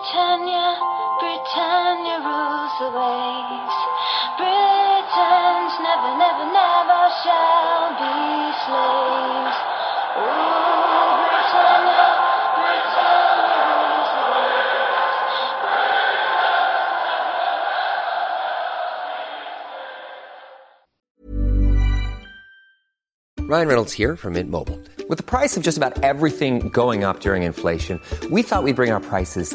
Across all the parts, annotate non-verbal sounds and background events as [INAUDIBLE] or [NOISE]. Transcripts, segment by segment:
Britannia, Britannia rules the waves. Britons never, never, never shall be slaves. Rules the waves. Ryan Reynolds here from Mint Mobile. With the price of just about everything going up during inflation, we thought we'd bring our prices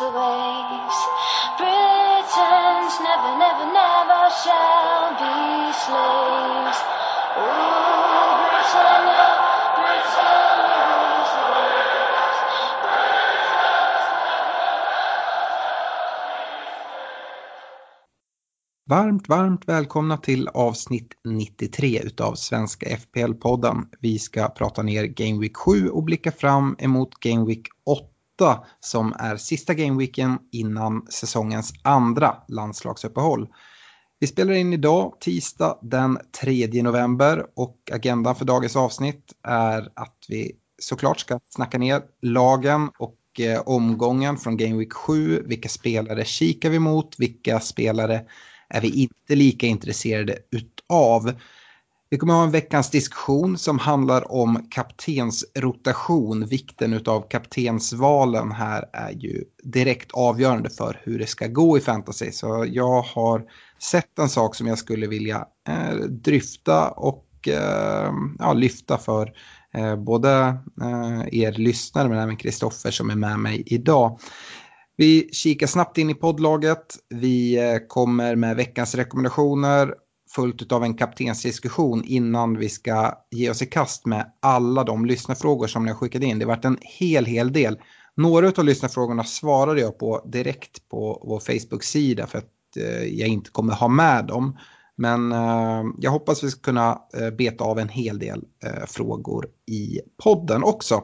rules the waves. Britons never, never, never shall be slaves. Ooh, Britannia, Britannia rules the waves. Varmt, varmt välkomna till avsnitt 93 utav Svenska FPL-podden. Vi ska prata ner Game Week 7 och blicka fram emot Game Week 8 som är sista gameweeken innan säsongens andra landslagsuppehåll. Vi spelar in idag, tisdag den 3 november och agendan för dagens avsnitt är att vi såklart ska snacka ner lagen och eh, omgången från Gameweek 7. Vilka spelare kikar vi mot? Vilka spelare är vi inte lika intresserade utav. Vi kommer ha en veckans diskussion som handlar om kaptensrotation. Vikten av kaptensvalen här är ju direkt avgörande för hur det ska gå i fantasy. Så jag har sett en sak som jag skulle vilja eh, dryfta och eh, ja, lyfta för eh, både eh, er lyssnare men även Kristoffer som är med mig idag. Vi kikar snabbt in i poddlaget. Vi eh, kommer med veckans rekommendationer fullt av en kaptensdiskussion innan vi ska ge oss i kast med alla de lyssnarfrågor som ni har skickat in. Det har varit en hel, hel del. Några av lyssnarfrågorna svarade jag på direkt på vår Facebook-sida för att eh, jag inte kommer ha med dem. Men eh, jag hoppas vi ska kunna eh, beta av en hel del eh, frågor i podden också.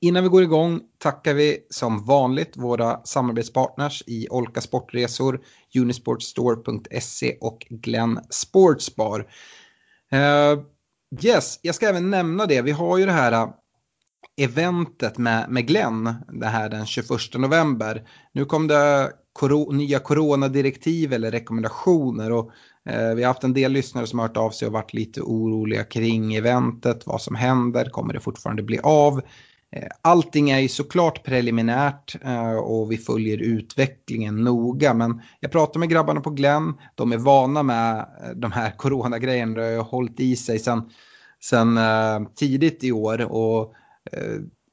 Innan vi går igång tackar vi som vanligt våra samarbetspartners i Olka Sportresor, Unisportstore.se och Glenn Sportsbar. Uh, yes, jag ska även nämna det. Vi har ju det här eh, eventet med, med Glenn, det här den 21 november. Nu kom det kor nya coronadirektiv eller rekommendationer och eh, vi har haft en del lyssnare som har hört av sig och varit lite oroliga kring eventet, vad som händer, kommer det fortfarande bli av? Eh, allting är ju såklart preliminärt eh, och vi följer utvecklingen noga. Men jag pratar med grabbarna på Glenn. De är vana med eh, de här [LAUGHS] coronagrejerna. Det har hållit i sig sedan, sen, tidigt i år. Och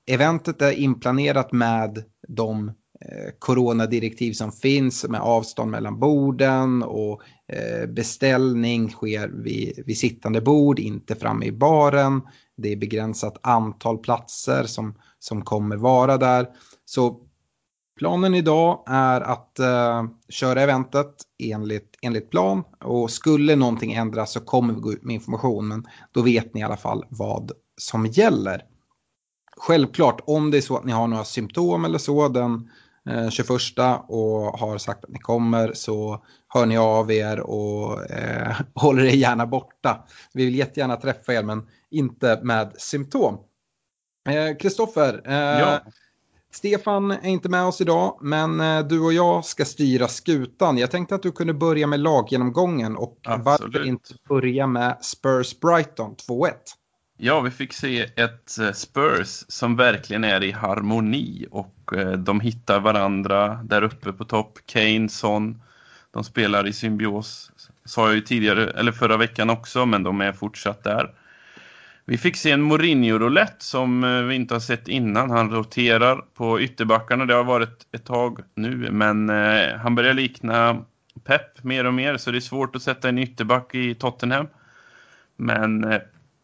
eventet är inplanerat med de Eh, coronadirektiv som finns med avstånd mellan borden och eh, beställning sker vid, vid sittande bord, inte framme i baren. Det är begränsat antal platser som, som kommer vara där. Så planen idag är att uh, köra eventet enligt, enligt plan. Och skulle någonting ändras så kommer vi gå ut med information. Men då vet ni i alla fall vad som gäller. Självklart, om det är så att ni har några symptom eller så den eh, 21 och har sagt att ni kommer så hör ni av er och eh, [LAUGHS] håller er gärna borta. Vi vill jättegärna träffa er men inte med symptom. Kristoffer, eh, Ja. Stefan är inte med oss idag men eh, du och jag ska styra skutan. Jag tänkte att du kunde börja med laggenomgången och varför Absolut. inte börja med Spurs Brighton 2-1. Ja, vi fick se ett eh, Spurs som verkligen är i harmoni och eh, de hittar varandra där uppe på topp. Kane, Son, de spelar i symbios. Sa jag ju tidigare, eller förra veckan också, men de är fortsatt där. Vi fick se en Mourinho-roulette som eh, vi inte har sett innan. Han roterar på ytterbackarna. Det har varit ett tag nu, men han börjar likna Pep mer och mer, så det är svårt att sätta en ytterback i Tottenham. Men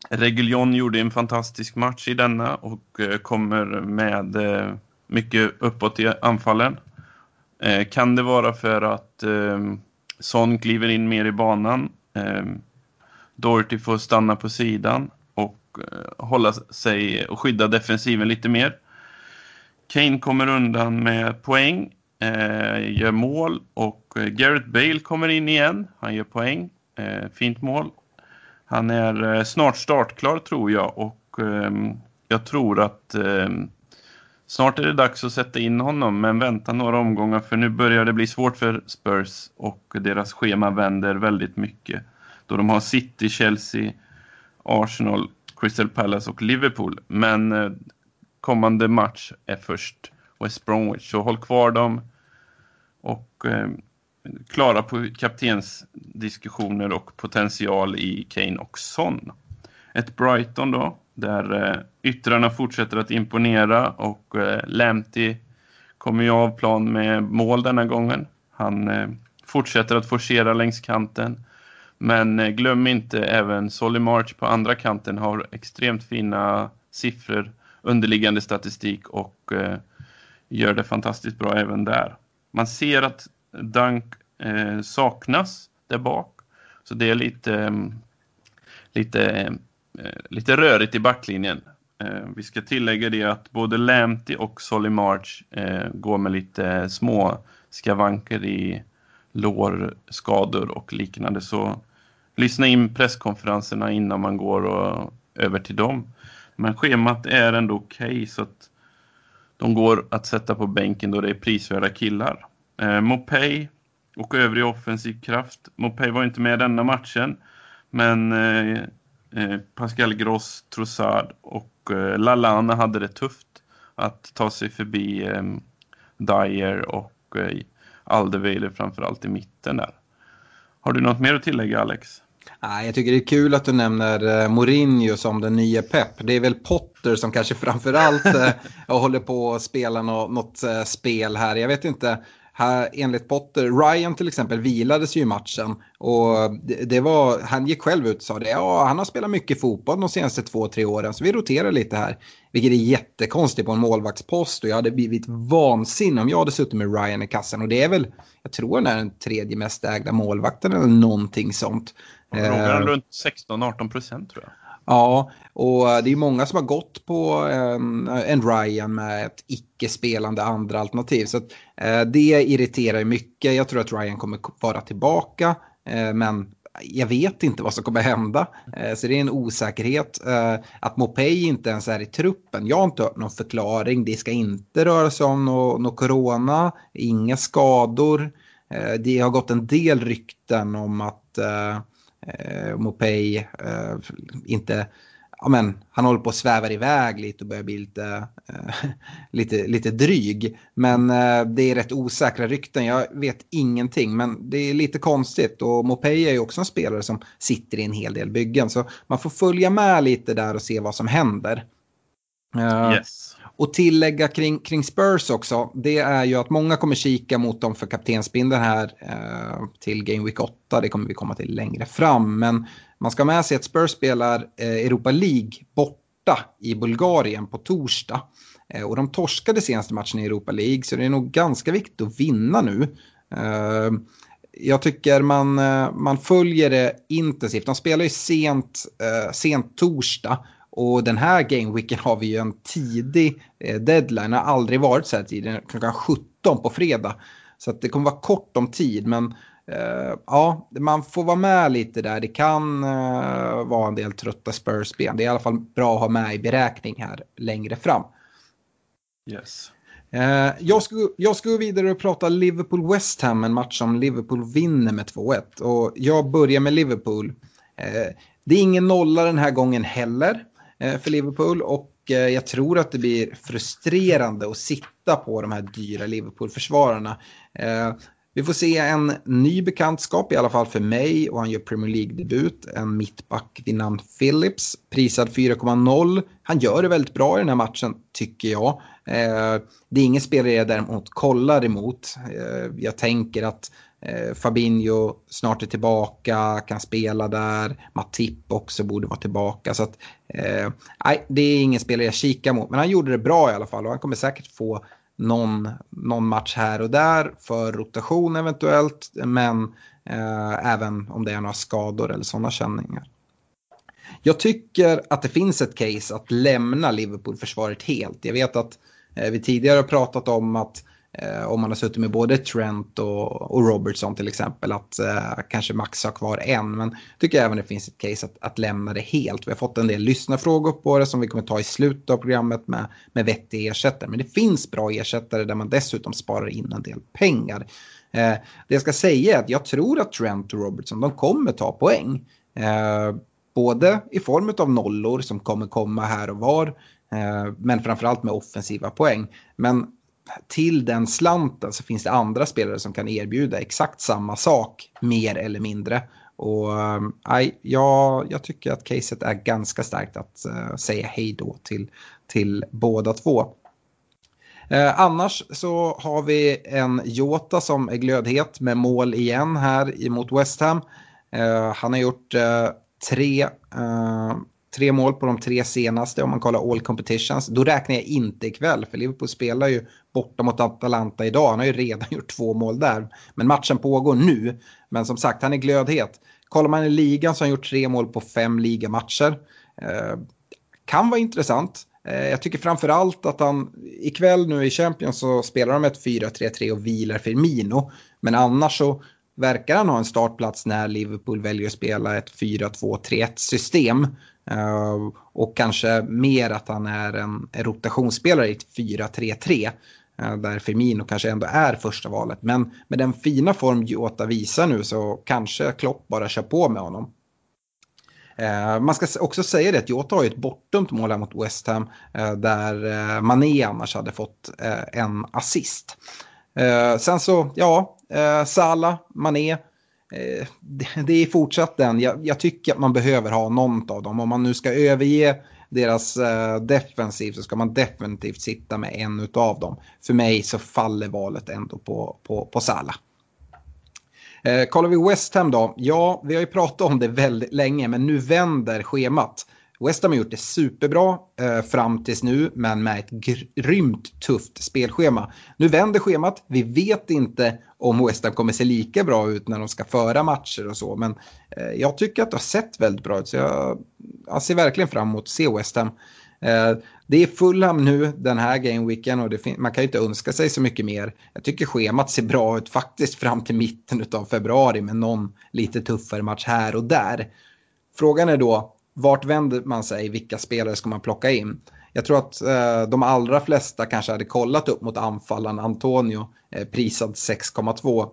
Reguljon gjorde en fantastisk match i denna och eh, kommer med eh, mycket uppåt i anfallen. Eh, kan det vara för att Son kliver in mer i banan? Doherty får stanna på sidan och hålla sig och skydda defensiven lite mer. Kane kommer undan med poäng, gör mål och Gareth Bale kommer in igen. Han gör poäng, fint mål. Han är eh, snart startklar tror jag och ehm, jag tror att ehm, snart är det dags att sätta in honom men vänta några omgångar för nu börjar det bli svårt för Spurs och deras schema vänder väldigt mycket. Då de har City, Chelsea, Arsenal, Crystal Palace och Liverpool. Men eh, kommande match är först West Bromwich. Så håll kvar dem och ehm, klara på kaptensdiskussioner och potential i Kane och Son. Ett Brighton då, där eh, yttrarna fortsätter att imponera och eh, kommer ju av plan med mål denna gången. Han eh, fortsätter att forcera längs kanten. Men eh, glöm inte även Solly March på andra kanten har extremt fina siffror, underliggande statistik och eh, gör det fantastiskt bra även där. Man ser att Dunk eh, saknas där bak. Så det är lite, lite, eh, lite rörigt i backlinjen. Eh, vi ska tillägga det att både Lämti och Solly March eh, går med lite små skavanker i lårskador och liknande. Så lyssna in presskonferenserna innan man går och, över till dem. Men schemat är ändå okej okay, så att de går att sätta på bänken då det är prisvärda killar. Eh, Mopay och övrig offensiv kraft. Mopay var inte med denna matchen, men eh, eh, Pascal Gross, Trossard och eh, Lalana hade det tufft att ta sig förbi eh, Dyer och eh, Alderweireld framförallt i mitten där. Har du något mer att tillägga Alex? jag tycker det är kul att du nämner eh, Mourinho som den nya Pep. Det är väl Potter som kanske framförallt [LAUGHS] eh, håller på att spela något, något spel här. Jag vet inte här, enligt Potter, Ryan till exempel vilades ju i matchen och det, det, var, han gick själv ut och sa det, ja han har spelat mycket fotboll de senaste två, tre åren så vi roterar lite här. Vilket är jättekonstigt på en målvaktspost och jag hade blivit vansinnig om jag hade suttit med Ryan i kassen och det är väl, jag tror han är den tredje mest ägda målvakten eller någonting sånt. Frågan runt 16-18 procent tror jag. Ja, och eh, det är många som har gått på en, en Ryan med ett icke-spelande andra alternativ. Så att, eh, det irriterar mycket. Jag tror att Ryan kommer vara tillbaka. Eh, men jag vet inte vad som kommer hända. Eh, så det är en osäkerhet. Eh, att Mopey inte ens är i truppen. Jag har inte hört någon förklaring. Det ska inte röra sig om något no corona. Inga skador. Eh, det har gått en del rykten om att eh, Mopey eh, inte ja, men, han håller på att sväva iväg lite och börjar bli lite, eh, [LAUGHS] lite, lite dryg. Men eh, det är rätt osäkra rykten, jag vet ingenting. Men det är lite konstigt och Mopey är ju också en spelare som sitter i en hel del byggen. Så man får följa med lite där och se vad som händer. Eh, yes. Och tillägga kring, kring Spurs också, det är ju att många kommer kika mot dem för kaptensbindeln här eh, till Game Week 8. Det kommer vi komma till längre fram. Men man ska ha med sig att Spurs spelar eh, Europa League borta i Bulgarien på torsdag. Eh, och de torskade senaste matchen i Europa League så det är nog ganska viktigt att vinna nu. Eh, jag tycker man, eh, man följer det intensivt. De spelar ju sent, eh, sent torsdag och den här gameweeken har vi ju en tidig eh, deadline. Det har aldrig varit så här tidigt. Klockan 17 på fredag. Så det kommer vara kort om tid. Men eh, ja, man får vara med lite där. Det kan eh, vara en del trötta Spurs-ben. Det är i alla fall bra att ha med i beräkning här längre fram. Yes. Jag, ska, jag ska gå vidare och prata Liverpool-West Ham. En match som Liverpool vinner med 2-1. Och jag börjar med Liverpool. Det är ingen nolla den här gången heller. Eh, för Liverpool och eh, jag tror att det blir frustrerande att sitta på de här dyra Liverpool-försvararna. Eh, vi får se en ny bekantskap, i alla fall för mig, och han gör Premier League-debut. En mittback vid namn Phillips, prisad 4,0. Han gör det väldigt bra i den här matchen, tycker jag. det är ingen spelare jag däremot kollar emot. jag tänker att Eh, Fabinho snart är tillbaka, kan spela där. Matip också borde vara tillbaka. Så att, eh, det är ingen spelare jag kikar mot. Men han gjorde det bra i alla fall och han kommer säkert få någon, någon match här och där för rotation eventuellt, men eh, även om det är några skador eller sådana känningar. Jag tycker att det finns ett case att lämna Liverpool-försvaret helt. Jag vet att eh, vi tidigare har pratat om att eh, Eh, om man har suttit med både Trent och, och Robertson till exempel att eh, kanske Max har kvar en. Men jag tycker även det finns ett case att, att lämna det helt. Vi har fått en del lyssnarfrågor på det som vi kommer ta i slutet av programmet med, med vettiga ersättare. Men det finns bra ersättare där man dessutom sparar in en del pengar. Eh, det jag ska säga är att jag tror att Trent och Robertson de kommer ta poäng. Eh, både i form av nollor som kommer komma här och var. Eh, men framförallt med offensiva poäng. Men till den slanten så finns det andra spelare som kan erbjuda exakt samma sak, mer eller mindre. Och äh, jag, jag tycker att caset är ganska starkt att äh, säga hej då till, till båda två. Eh, annars så har vi en Jota som är glödhet med mål igen här emot West Ham. Eh, han har gjort eh, tre, eh, tre mål på de tre senaste om man kollar all competitions. Då räknar jag inte ikväll för Liverpool spelar ju borta mot Atalanta idag. Han har ju redan [LAUGHS] gjort två mål där. Men matchen pågår nu. Men som sagt, han är glödhet. Kollar man i ligan så har han gjort tre mål på fem ligamatcher. Eh, kan vara intressant. Eh, jag tycker framför allt att han ikväll nu i Champions så spelar de ett 4-3-3 och vilar Firmino. Men annars så verkar han ha en startplats när Liverpool väljer att spela ett 4-2-3-1 system. Uh, och kanske mer att han är en, en rotationsspelare i ett 4-3-3. Eh, där Firmino kanske ändå är första valet. Men med den fina form Jota visar nu så kanske Klopp bara kör på med honom. Eh, man ska också säga det att Jota har ju ett bortdömt mål här mot West Ham eh, där Mané annars hade fått en assist. sen så, ja, Salah, Mané. Det, är fortsatt den. Jag, jag, tycker att man behöver ha någon av dem. Om man nu ska överge deras eh, defensiv så ska man definitivt sitta med en av dem. För mig så faller valet ändå på, på, på Sala. Eh, kollar vi West Ham då? Ja, vi har ju pratat om det väldigt länge men nu vänder schemat. West Ham har gjort det superbra eh, fram tills nu, men med ett grymt tufft spelschema. Nu vänder schemat. Vi vet inte om West Ham kommer se lika bra ut när de ska föra matcher och så, men eh, jag tycker att det har sett väldigt bra ut, så jag, jag ser verkligen fram emot att se West Ham. Eh, det är Fulham nu den här gameweeken och man kan ju inte önska sig så mycket mer. Jag tycker schemat ser bra ut faktiskt fram till mitten av februari med någon lite tuffare match här och där. Frågan är då, vart vänder man sig? Vilka spelare ska man plocka in? Jag tror att eh, de allra flesta kanske hade kollat upp mot anfallaren Antonio, eh, prisad 6,2.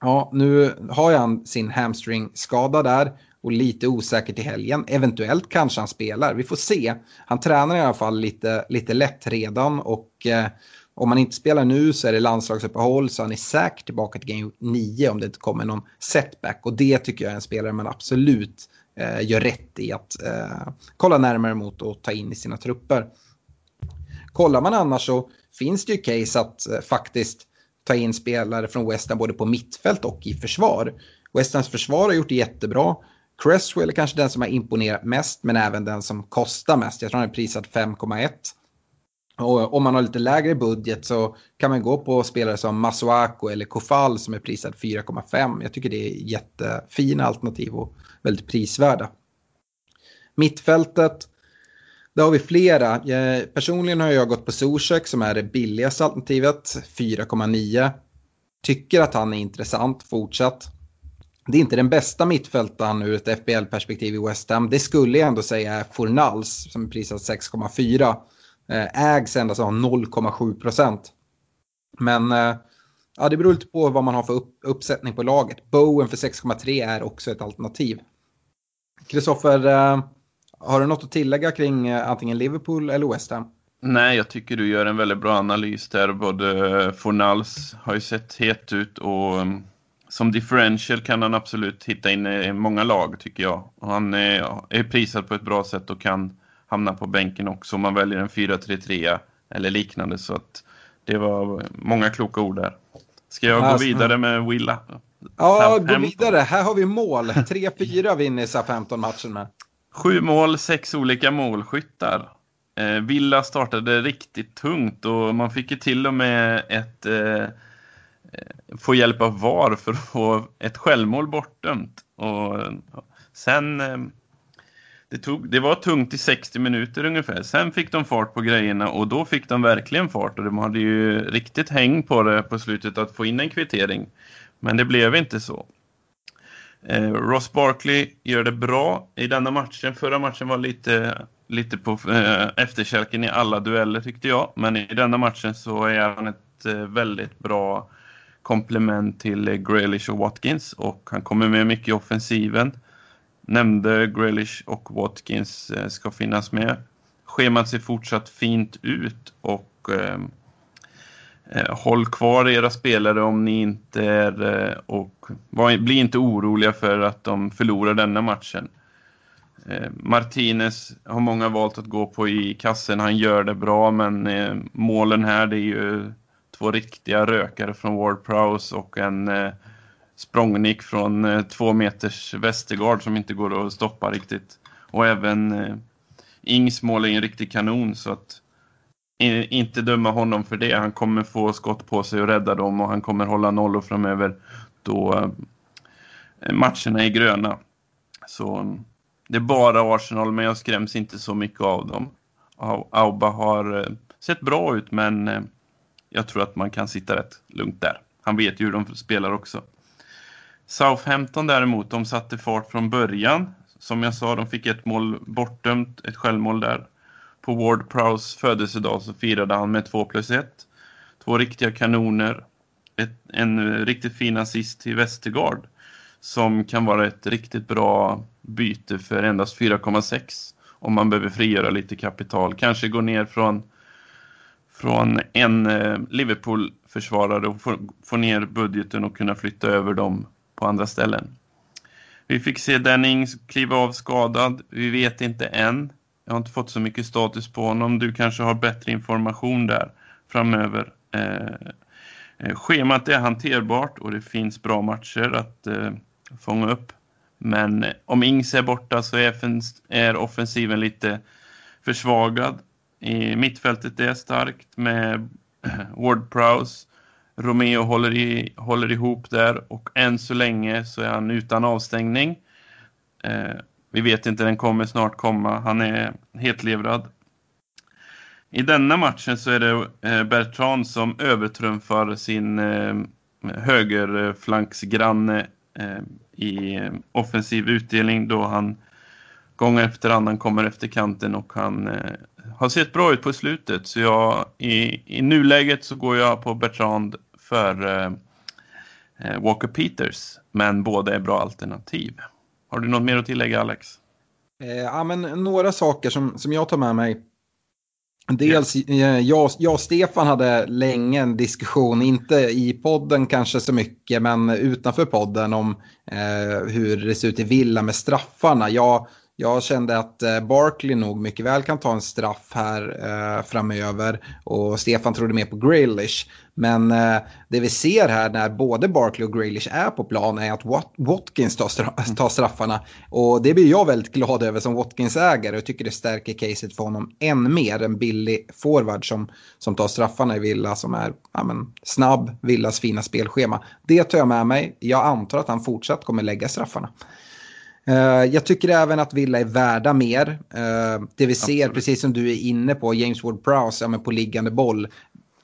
Ja, nu har han sin hamstring-skada där och lite osäker till helgen. Eventuellt kanske han spelar, vi får se. Han tränar i alla fall lite, lite lätt redan och eh, om han inte spelar nu så är det landslagsuppehåll så han är säkert tillbaka till game 9 om det inte kommer någon setback. Och det tycker jag är en spelare man absolut Eh, gör rätt i att eh, kolla närmare mot och ta in i sina trupper. Kollar man annars så finns det ju case att eh, faktiskt ta in spelare från West Ham både på mittfält och i försvar. West Hams försvar har gjort det jättebra. Cresswell är kanske den som har imponerat mest men även den som kostar mest. Jag tror han är prisad 5,1. Och eh, om man har lite lägre budget så kan man gå på spelare som Masuako eller Kofal som är prisad 4,5. Jag tycker det är jättefina alternativ och väldigt prisvärda. Mittfältet, där har vi flera. Eh, personligen har jag gått på Zuzek som är det billigaste alternativet, 4,9. Tycker att han är intressant fortsatt. Det är inte den bästa mittfältaren ur ett FBL-perspektiv i West Ham. Det skulle jag ändå säga är Fornals som är prisad 6,4. Eh, ägs endast av 0,7 procent. Men eh, ja, det beror lite på vad man har för upp, uppsättning på laget. Bowen för 6,3 är också ett alternativ. Kristoffer, eh, har du något att tillägga kring antingen Liverpool eller West Ham? Nej, jag tycker du gör en väldigt bra analys där. Både Fornals har ju sett het ut och mm, som differential kan han absolut hitta in i många lag tycker jag. Han är, är prisad på ett bra sätt och kan hamna på bänken också om man väljer en 4-3-3 eller liknande. Så att det var många kloka ord där. Ska jag alltså, gå vidare med Willa? Ja, gå vidare. Här har vi mål. 3-4 vinner SA-15 matchen med. Sju mål, sex olika målskyttar. Eh, Villa startade riktigt tungt och man fick ju till och med ett eh, få hjälp av VAR för att få ett självmål bortdömt. Och sen eh, det, tog, det var tungt i 60 minuter ungefär. Sen fick de fart på grejerna och då fick de verkligen fart och de hade ju riktigt häng på det på slutet att få in en kvittering. Men det blev inte så. Eh, Ross Barkley gör det bra i denna matchen. Förra matchen var lite, lite på eh, efterkälken i alla dueller tyckte jag. Men i denna matchen så är han ett eh, väldigt bra komplement till eh, Grealish och Watkins och han kommer med mycket i offensiven. Nämnde Grealish och Watkins eh, ska finnas med. Schemat ser fortsatt fint ut och ehm, eh, håll kvar era spelare om ni inte är eh, och var, bli inte oroliga för att de förlorar denna matchen. Eh, Martinez har många valt att gå på i kassen. Han gör det bra men eh, målen här det är ju två riktiga rökare från Ward Prowse och en eh, språngnick från eh, två meters Västergard som inte går att stoppa riktigt. Och även eh, Ings mål är en riktig kanon så att eh, inte döma honom för det. Han kommer få skott på sig och rädda dem och han kommer hålla nollor framöver då eh, matcherna är gröna. Så det är bara Arsenal men jag skräms inte så mycket av dem. Auba har eh, sett bra ut men eh, jag tror att man kan sitta rätt lugnt där. Han vet ju hur de spelar också. Southampton däremot, de satte fart från början. Som jag sa, de fick ett mål bortdömt, ett självmål där på Ward Prowse födelsedag så firade han med 2 plus 1. Två riktiga kanoner. Ett, en riktigt fin assist till Westergaard Som kan vara ett riktigt bra byte för endast 4,6. Om man behöver frigöra lite kapital. Kanske gå ner från, från en eh, Liverpool-försvarare och få, få ner budgeten och kunna flytta över dem på andra ställen. Vi fick se Dennings kliva av skadad. Vi vet inte än. Jag har inte fått så mycket status på honom. Du kanske har bättre information där framöver. Eh, eh schemat är hanterbart och det finns bra matcher att eh, fånga upp. Men eh, om Ings är borta så är, är offensiven lite försvagad. I mittfältet är starkt med [CLEARS THROAT] Ward Prowse. Romeo håller, i, håller ihop där och än så länge så är han utan avstängning. Eh, vi vet inte, den kommer snart komma. Han är helt levrad. I denna matchen så är det eh, Bertrand som övertrumfar sin eh, högerflanksgranne eh, i eh, offensiv utdelning då han gång efter annan kommer efter kanten och han eh, har sett bra ut på slutet. Så jag, i, i nuläget så går jag på Bertrand för Walker Peters. Men båda är bra alternativ. Har du något mer att tillägga Alex? Eh, ja, men några saker som, som jag tar med mig. Dels, eh, jag, jag och Stefan hade länge en diskussion, inte i podden kanske så mycket, men utanför podden om eh, hur det ser ut i Villa med straffarna. Jag jag kände att eh, Barkley nog mycket väl kan ta en straff här eh, framöver och Stefan trodde mer på Grealish. Men eh, det vi ser här när både Barkley och Grealish är på plan är att Wat Watkins tar, stra tar straffarna. Och det blir jag väldigt glad över som Watkins-ägare och tycker det stärker caset för honom än mer. En billig forward som, som tar straffarna i Villa som är ja, men, snabb, Villas fina spelschema. Det tar jag med mig. Jag antar att han fortsatt kommer lägga straffarna. Uh, jag tycker även att Villa är värda mer. Uh, det vi ser, Absolut. precis som du är inne på, James Ward-Prowse ja, på liggande boll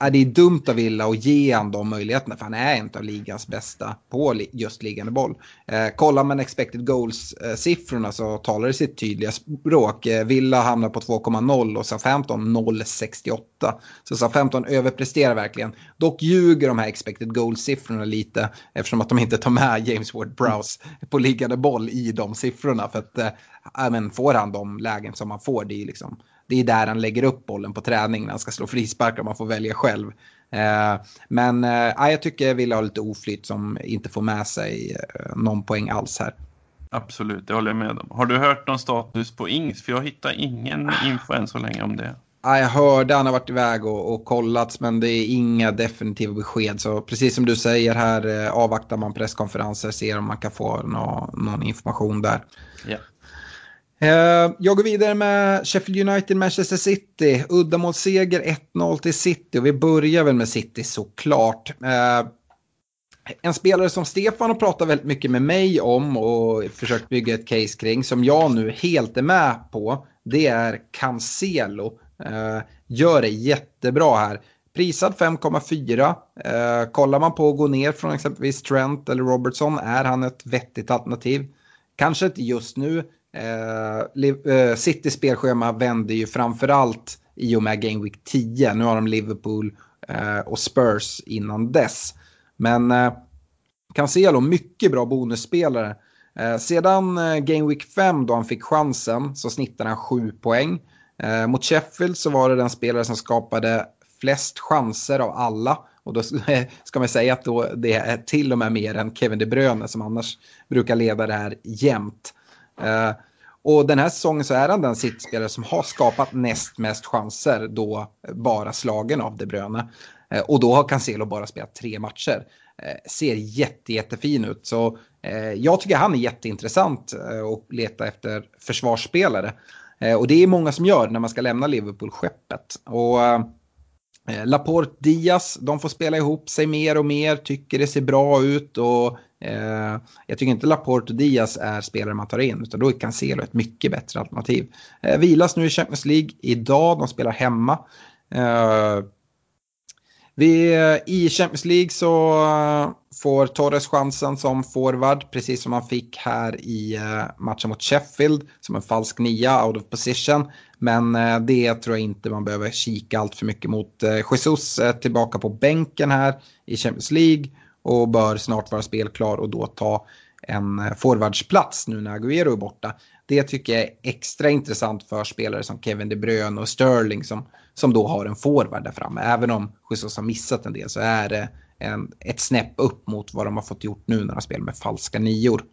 det är dumt av Villa att ge honom de möjligheterna för han är en av ligans bästa på just liggande boll. Eh, kollar man expected goals-siffrorna eh, så talar det sitt tydliga språk. Eh, Villa hamnar på 2,0 och Southampton 0,68. Så Southampton överpresterar verkligen. Dock ljuger de här expected goals-siffrorna lite eftersom att de inte tar med James Ward-Prowse på liggande boll i de siffrorna. För att eh, men får han de lägen som han får, det är liksom det är där han lägger upp bollen på träning när han ska slå frisparkar. Man får välja själv. Eh, men eh, jag tycker Villa har lite oflytt som inte får med sig eh, någon poäng alls här. Absolut, det håller jag med om. Har du hört någon status på Ings? För jag hittar ingen info än så länge om det. Ja, jag hörde han har varit iväg och, och kollats men det är inga definitiva besked. Så precis som du säger här avvaktar man presskonferenser, ser om man kan få nå, någon information där. Yeah. Eh, jag går vidare med Sheffield United, Manchester City. Uddamålsseger 1-0 till City och vi börjar väl med City såklart. Eh, en spelare som Stefan har pratat väldigt mycket med mig om och försökt bygga ett case kring som jag nu helt är med på. Det är Cancelo. Eh, gör det jättebra här. Prisad 5,4. Eh, kollar man på att gå ner från exempelvis Trent eller Robertson är han ett vettigt alternativ. Kanske inte just nu. Eh, eh City spelschema vänder ju framförallt i och med Game Week 10. Nu har de Liverpool eh, och Spurs innan dess. Men eh, Cancelo, mycket bra bonusspelare. Eh, sedan eh, Game Week 5 då han fick chansen så snittade han 7 poäng. Eh, mot Sheffield så var det den spelare som skapade flest chanser av alla. Och då [LAUGHS] ska man säga att då det är till och med mer än Kevin De Bruyne som annars brukar leda det här jämt. Eh, och den här säsongen så är han den sittspelare som har skapat näst mest chanser då bara slagen av De Bruyne. Eh, och då har Cancelo bara spelat tre matcher. Eh, ser jätte, jättefin ut. Så eh, jag tycker han är jätteintressant eh, att leta efter försvarsspelare. Eh, och det är många som gör när man ska lämna Liverpool-skeppet. Och Laporte Diaz, de får spela ihop sig mer och mer, tycker det ser bra ut och Eh, jag tycker inte Laporte och Diaz är spelare man tar in, utan då är Cancelo ett mycket bättre alternativ. Eh, vilas nu i Champions League idag, de spelar hemma. Eh, vi, I Champions League så eh, får Torres chansen som forward, precis som han fick här i eh, matchen mot Sheffield, som en falsk nia, out of position. Men eh, det tror jag inte man behöver kika allt för mycket mot. Jesus tillbaka på bänken här i Champions League och bör snart vara spelklar och då ta en eh, forwardsplats nu när Agüero är borta. Det tycker jag är extra intressant för spelare som Kevin De Bruyne och Sterling som, som då har en forward där framme. Även om Jesus har missat en del så är det en, ett snäpp upp mot vad de har fått gjort nu när de spelar med falska nior.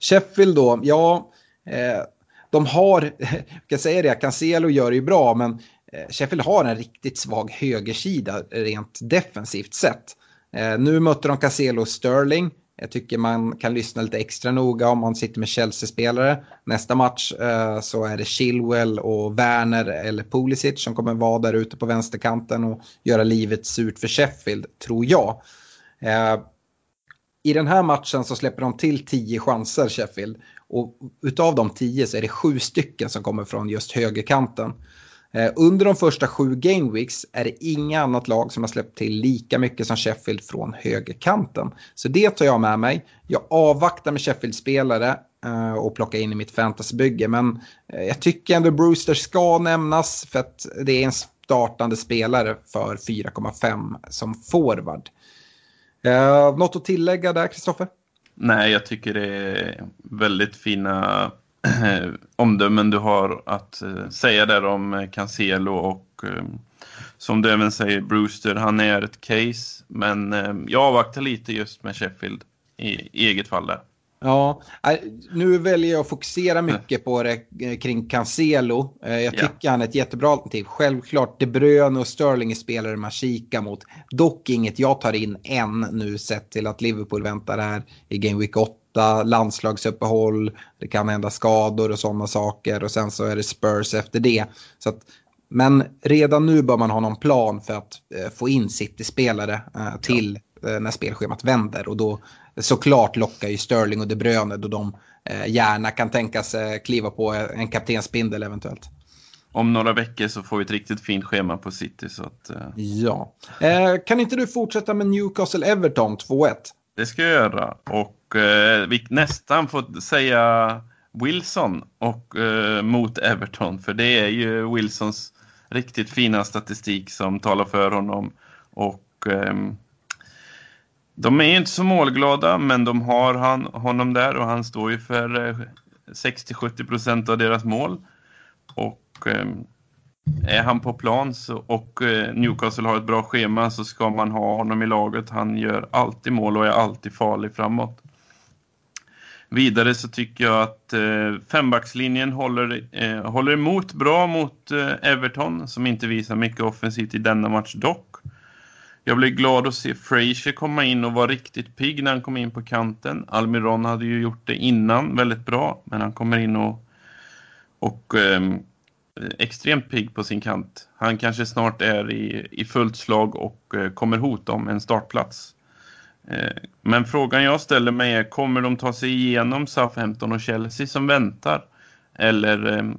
Sheffield då, ja, eh, de har, [LAUGHS] jag kan säga det, Cancelo gör det ju bra, men eh, Sheffield har en riktigt svag högersida rent defensivt sett. Eh, nu mötte de Caselo och Sterling. Jag tycker man kan lyssna lite extra noga om man sitter med Chelsea-spelare. Nästa match eh, så är det Chilwell och Werner eller Pulisic som kommer vara där ute på vänsterkanten och göra livet surt för Sheffield, tror jag. Eh, I den här matchen så släpper de till tio chanser, Sheffield. Och utav de tio så är det sju stycken som kommer från just högerkanten. Eh, under de första sju gameweeks är det inga annat lag som har släppt till lika mycket som Sheffield från högerkanten. Så det tar jag med mig. Jag avvaktar med Sheffield-spelare eh, och plockar in i mitt fantasybygge. Men eh, jag tycker ändå Brewster ska nämnas för att det är en startande spelare för 4,5 som forward. Något att tillägga där, Kristoffer? Nej, jag tycker det är väldigt fina [CLEARS THROAT] omdömen du har att uh, säga där om uh, Cancelo och uh, som du även säger Brewster, han är ett case. Men jag avvaktar lite just med Sheffield i, i eget fall där. Ja, nu väljer jag att fokusera mycket på det kring Cancelo. Jag tycker ja. han är ett jättebra alternativ. Självklart De Bruyne och Sterling är spelare man kikar mot. Dock inget jag tar in än nu sett till att Liverpool väntar här i Game Week 8 åtta landslagsuppehåll, det kan hända skador och sådana saker och sen så är det Spurs efter det. Så att, men redan nu bör man ha någon plan för att eh, få in City-spelare eh, till eh, när spelschemat vänder och då såklart lockar ju Sterling och De Bruyne då de eh, gärna kan tänka sig kliva på en kaptensbindel eventuellt. Om några veckor så får vi ett riktigt fint schema på City. Så att, eh... Ja. Eh, kan inte du fortsätta med Newcastle-Everton 2-1? Det ska jag göra. Och eh, vi nästan får säga Wilson och, eh, mot Everton. För det är ju Wilsons riktigt fina statistik som talar för honom. Och eh, de är ju inte så målglada, men de har han, honom där och han står ju för eh, 60-70 procent av deras mål. Och ehm, är han på plan så, och eh, Newcastle har ett bra schema så ska man ha honom i laget. Han gör alltid mål och är alltid farlig framåt. Vidare så tycker jag att eh, fembackslinjen håller, eh, håller emot bra mot eh, Everton som inte visar mycket offensivt i denna match dock. Jag blev glad att se Frazier komma in och vara riktigt pigg när han kom in på kanten. Almiron hade ju gjort det innan väldigt bra, men han kommer in och, och eh, extremt pigg på sin kant. Han kanske snart är i, i fullt slag och eh, kommer hota om en startplats. Eh, men frågan jag ställer mig är, kommer de ta sig igenom Southampton och Chelsea som väntar? Eller eh,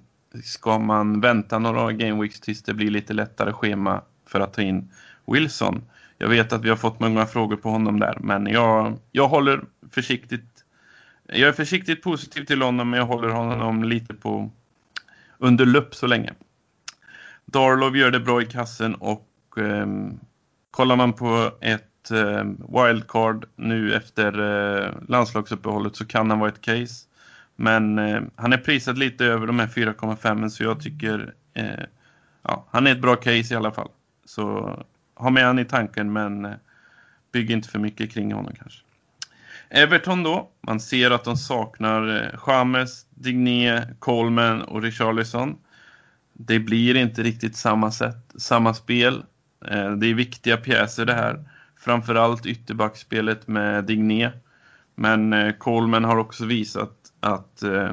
ska man vänta några gameweeks tills det blir lite lättare schema för att ta in Wilson? Jag vet att vi har fått många frågor på honom där, men jag, jag håller försiktigt jag är försiktigt positiv till honom, men jag håller honom lite på under lupp så länge. Darlov gör det bra i kassen och eh, kollar man på ett eh, wildcard nu efter eh, landslagsuppehållet så kan han vara ett case. Men eh, han är prisad lite över de här 4,5 så jag tycker eh, ja, han är ett bra case i alla fall. Så ha med han i tanken men eh, bygg inte för mycket kring honom kanske. Everton då, man ser att de saknar Chames, James, Digné, Coleman och Richarlison. Det blir inte riktigt samma sätt, samma spel. Eh, det är viktiga pjäser det här. Framförallt ytterbackspelet med Digné. Men eh, Coleman har också visat att eh,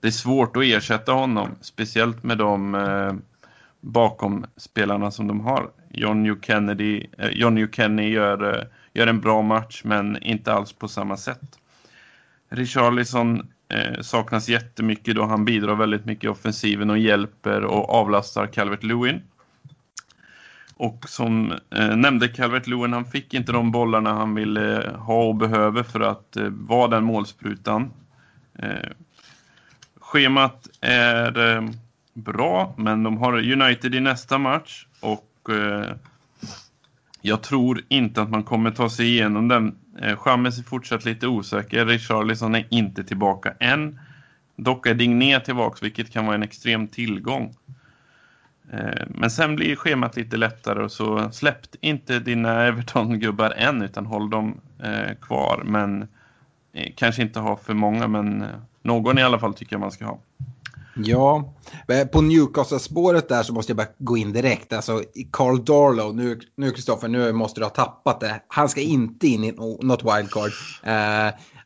det är svårt att ersätta honom. Speciellt med de eh, bakom spelarna som de har. John New Kennedy, eh, John Kenny gör gör en bra match men inte alls på samma sätt. Richarlison eh, saknas jättemycket då han bidrar väldigt mycket i offensiven och hjälper och avlastar Calvert-Lewin. Och som eh, nämnde Calvert-Lewin, han fick inte de bollarna han ville eh, ha och behöver för att eh, vara den målsprutan. Eh, schemat är eh, bra, men de har United i nästa match och eh, jag tror inte att man kommer ta sig igenom den. Eh, Chamez är fortsatt lite osäker. Richarlison är inte tillbaka än. Dock är Digné tillbaka, vilket kan vara en extrem tillgång. Eh, men sen blir schemat lite lättare och så släpp inte dina Everton-gubbar än utan håll dem eh, kvar. Men eh, kanske inte ha för många, men någon i alla fall tycker jag man ska ha. Ja, på Newcastle-spåret där så måste jag bara gå in direkt. Alltså Carl Darlow, nu, nu Kristoffer, nu måste du ha tappat det. Han ska inte in i något wildcard.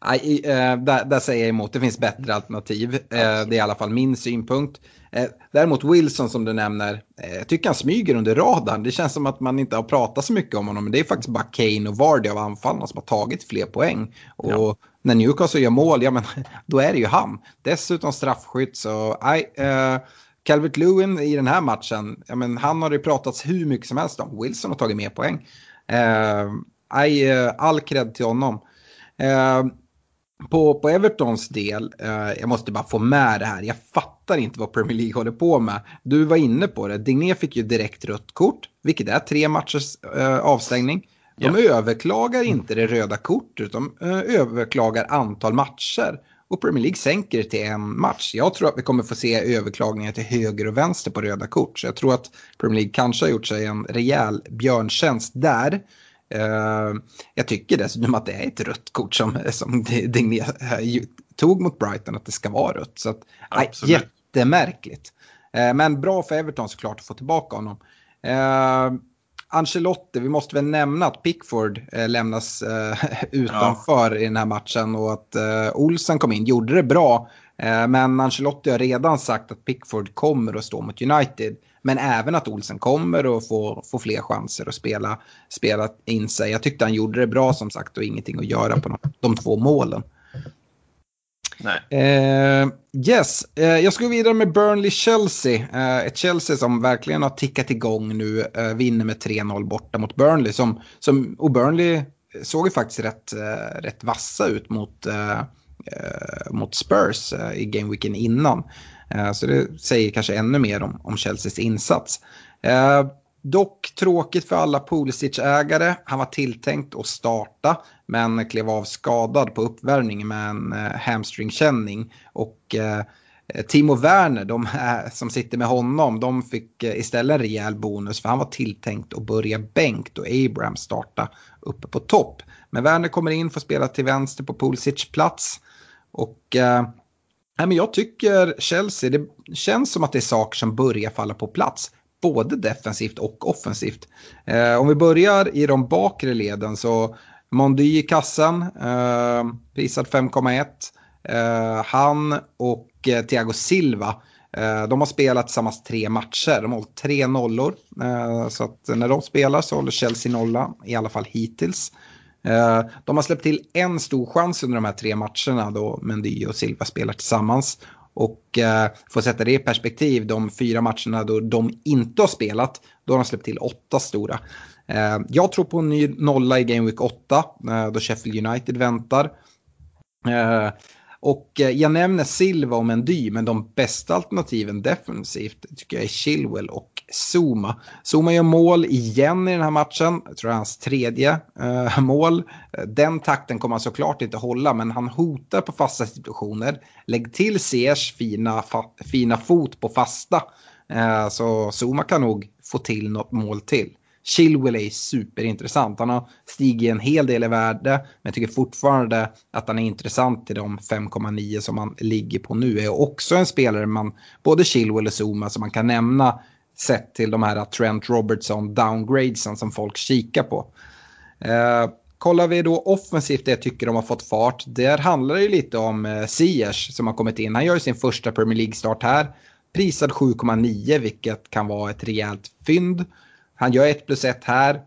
Uh, uh, där, där, säger jag emot, det finns bättre alternativ. Uh, det är i alla fall min synpunkt. Uh, däremot Wilson som du nämner, jag tycker han smyger under radarn. Det känns som att man inte har pratat så mycket om honom, men det är faktiskt bara Kane och Vardy av anfallarna som har tagit fler poäng. Och ja när Newcastle gör mål, ja men [LAUGHS] då är det ju han. Dessutom straffskytt så, nej. Eh, Calvert Lewin i den här matchen, ja, men han har det pratats hur mycket som helst om. Wilson har tagit mer poäng. Eh, eh, all cred till honom. Eh, på, på Evertons del, eh, jag måste bara få med det här, jag fattar inte vad Premier League håller på med. Du var inne på det, Digné fick ju direkt rött kort, vilket är tre matchers eh, avstängning. De ja. överklagar inte det röda kortet, de överklagar antal matcher. Och Premier League sänker det till en match. Jag tror att vi kommer få se överklagningar till höger och vänster på röda kort. Så jag tror att Premier League kanske har gjort sig en rejäl björntjänst där. Uh, jag tycker dessutom att det är ett rött kort som, som Digné tog mot Brighton, att det ska vara rött. Så att, nej, jättemärkligt. Uh, men bra för Everton såklart att få tillbaka honom. Uh, Ancelotti, vi måste väl nämna att Pickford eh, lämnas eh, [LAUGHS] utanför ja. i den här matchen och att eh, Olsen kom in, gjorde det bra. Eh, men Ancelotti har redan sagt att Pickford kommer att stå mot United. Men även att Olsen kommer att få, få fler chanser att spela, spela in sig. Jag tyckte han gjorde det bra som sagt och ingenting att göra på de två målen. Eh, yes, eh, jag ska gå vidare med Burnley-Chelsea. Eh, ett Chelsea som verkligen har tickat igång nu. Eh, vinner med 3-0 borta mot Burnley. Som, som, och Burnley såg ju faktiskt rätt, eh, rätt vassa ut mot, Eh, mot Spurs eh, i gameweeken innan. Eh, så det säger kanske ännu mer om, om Chelseas insats. Dock tråkigt för alla Pulisic-ägare. Han var tilltänkt att starta men klev av skadad på uppvärmningen med en eh, hamstringkänning. Och eh, Timo Werner, de här, som sitter med honom, de fick eh, istället en rejäl bonus för han var tilltänkt att börja bänkt och Abraham starta uppe på topp. Men Werner kommer in, får spela till vänster på Pulisic plats. Och eh, men jag tycker Chelsea, det känns som att det är saker som börjar falla på plats. både defensivt och offensivt. Eh, om vi börjar i de bakre leden så Mondy i kassen, eh, prisad 5,1. Eh, han och eh, Thiago Silva, eh, de har spelat tillsammans tre matcher. De har hållit tre nollor. Eh, så att när de spelar så håller Chelsea nolla, i alla fall hittills. Eh, de har släppt till en stor chans under de här tre matcherna då Mendy och Silva spelar tillsammans. Och eh, för att sätta det i perspektiv, de fyra matcherna då de inte har spelat, då har de släppt till åtta stora. Eh, jag tror på en ny nolla i Game Week 8, eh, då Sheffield United väntar. Eh, och eh, jag nämner Silva och Mendy, men de bästa alternativen defensivt tycker jag är Chilwell och Zuma. Zuma gör mål igen i den här matchen. Jag tror det är hans tredje eh, mål. Den takten kommer han såklart inte hålla, men han hotar på fasta situationer. Lägg till Sears fina, fina fot på fasta. Eh, så Zuma kan nog få till något mål till. Chilwell är superintressant. Han har stigit en hel del i värde, men jag tycker fortfarande att han är intressant till de 5,9 som han ligger på nu. Är också en spelare man, både Chilwell och Zuma, som man kan nämna sett till de här Trent Robertson downgradesen som folk kikar på. Eh, kollar vi då offensivt det jag tycker de har fått fart. Där handlar det lite om eh, Siers som har kommit in. Han gör sin första Premier League-start här. Prisad 7,9 vilket kan vara ett rejält fynd. Han gör 1 plus 1 här,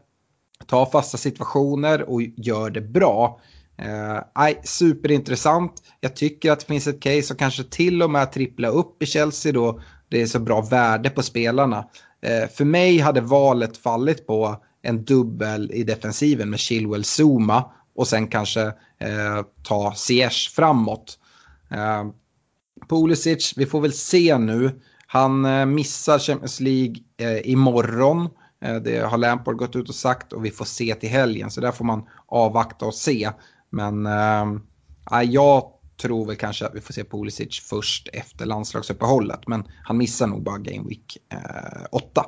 tar fasta situationer och gör det bra. Eh, superintressant. Jag tycker att det finns ett case som kanske till och med trippla upp i Chelsea då det är så bra värde på spelarna. Eh, för mig hade valet fallit på en dubbel i defensiven med Chilwell Zuma och sen kanske eh, ta Ziyech framåt. Eh, Pulisic, vi får väl se nu. Han eh, missar Champions League eh, imorgon. Eh, det har Lampard gått ut och sagt och vi får se till helgen. Så där får man avvakta och se. Men äh, jag tror väl kanske att vi får se Pulisic först efter landslagsuppehållet. Men han missar nog bara Game Week eh, 8.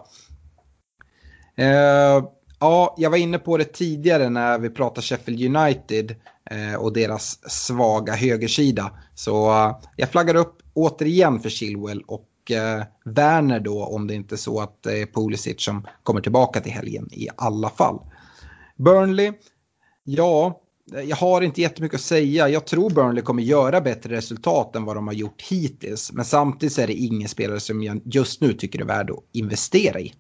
Äh, eh, ja, jag var inne på det tidigare när vi pratade Sheffield United eh, och deras svaga högersida. Så jag flaggar upp återigen för Chilwell och eh, Werner då om det inte är så att det är Pulisic som kommer tillbaka till helgen i alla fall. Burnley, ja, jag har inte jättemycket att säga. Jag tror Burnley kommer göra bättre resultat än vad de har gjort hittills. Men samtidigt är det ingen spelare som jag just nu tycker är värd att investera i.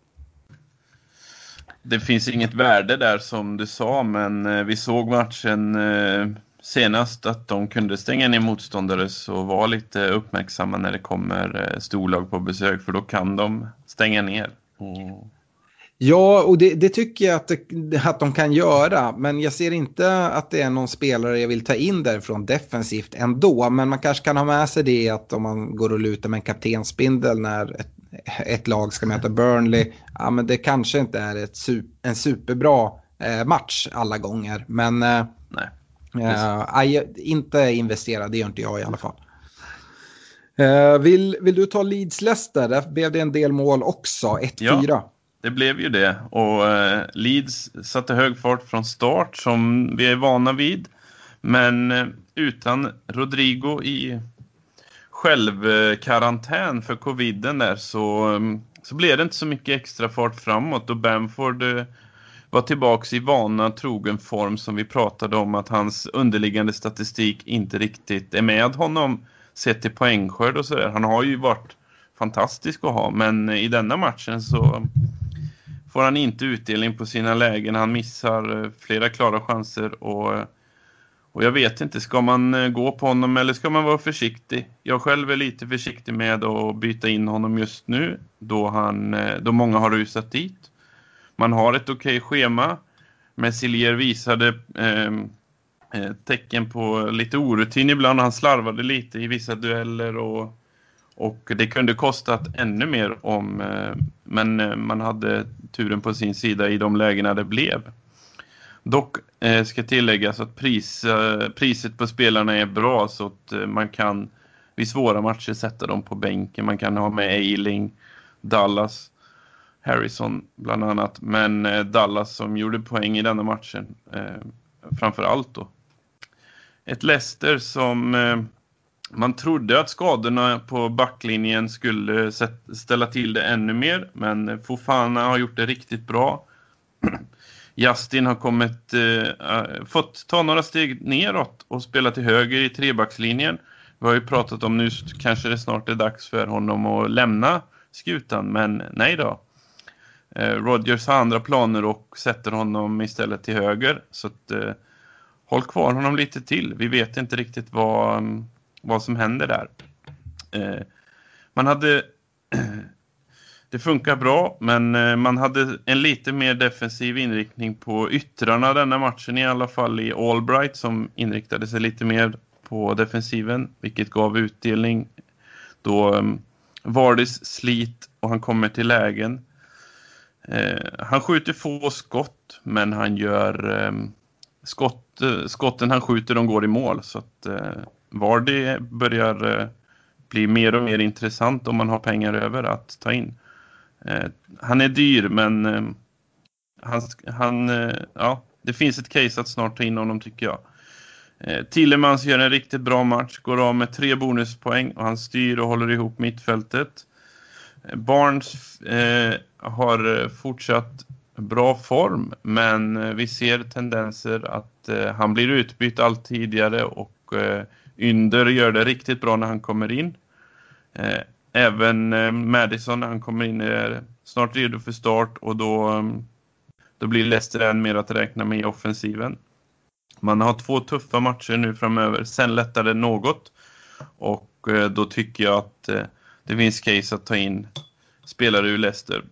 Det finns inget värde där som du sa, men eh, vi såg matchen eh, senast att de kunde stänga ner motståndare så var lite uppmärksamma när det kommer eh, storlag på besök för då kan de stänga ner. Och Ja, och det, det tycker jag att, det, att de kan göra. Men jag ser inte att det är någon spelare jag vill ta in därifrån defensivt ändå. Men man kanske kan ha med sig det att om man går och lutar med en kaptensbindel när ett, ett lag ska möta Burnley. Ja, men det kanske inte är ett, en superbra eh, match alla gånger. Men eh, Eh, inte investera, det gör inte jag i alla fall. Eh, vill, vill du ta Leeds Leicester? Där blev det en del mål också, 1-4. Ja. Det blev ju det och eh, Leeds satte hög fart från start som vi är vana vid. Men eh, utan Rodrigo i självkarantän för coviden där så, mm, så blev det inte så mycket extra fart framåt och Bamford var tillbaks i vana trogen form som vi pratade om att hans underliggande statistik inte riktigt är med honom sett till poängskörd och sådär. Han har ju varit fantastisk att ha men i denna matchen så får han inte utdelning på sina lägen. Han missar eh, flera klara chanser och, eh, och jag vet inte, ska man eh, gå på honom eller ska man vara försiktig? Jag själv är lite försiktig med att byta in honom just nu då, han, då många har rusat dit. Man har ett okej okay schema. Messilier visade ehm, eh, tecken på lite orutin ibland. Han slarvade lite i vissa dueller och och det kunde kostat ännu mer om, eh, men eh, man hade turen på sin sida i de lägena det blev. Dock eh, ska tilläggas att pris, eh, priset på spelarna är bra så att eh, man kan vid svåra matcher sätta dem på bänken. Man kan ha med Eiling, Dallas, Harrison bland annat. Men eh, Dallas som gjorde poäng i denna matchen eh, framför allt då. Ett Leicester som eh, man trodde att skadorna på backlinjen skulle ställa till det ännu mer, men Fofana har gjort det riktigt bra. [CLEARS THROAT] Justin har kommit, eh, fått ta några steg neråt och spela till höger i trebackslinjen. Vi har ju pratat om nu kanske det snart är dags för honom att lämna skutan, men nej då. Eh, Rodgers har andra planer och sätter honom istället till höger. Så att, eh, håll kvar honom lite till. Vi vet inte riktigt vad, vad som händer där. Eh, man hade... [CLEARS THROAT] det funkar bra, men eh, man hade en lite mer defensiv inriktning på yttrarna denna matchen, i alla fall i Albright som inriktade sig lite mer på defensiven, vilket gav utdelning då eh, um, Vardis slit och han kommer till lägen. Eh, han skjuter få skott, men han gör eh, skott, eh, skotten han skjuter, de går i mål. Så att eh, Vardy börjar eh, bli mer och mer intressant om man har pengar över att ta in. Eh, han är dyr, men ehm, eh, han, han, ja, det finns ett case att snart ta in honom tycker jag. Eh, Tillemans gör en riktigt bra match, går av med tre bonuspoäng och han styr och håller ihop mittfältet. Barnes eh, har fortsatt bra form, men eh, vi ser tendenser att eh, han blir utbytt allt tidigare och eh, Ynder gör det riktigt bra när han kommer in. Eh, även eh, Madison när han kommer in är snart redo för start och då, mm, då blir Leicester än mer att räkna med i offensiven. Man har två tuffa matcher nu framöver, sen lättar det något och eh, då tycker jag att eh, det finns case att ta in spelare ur Leicester.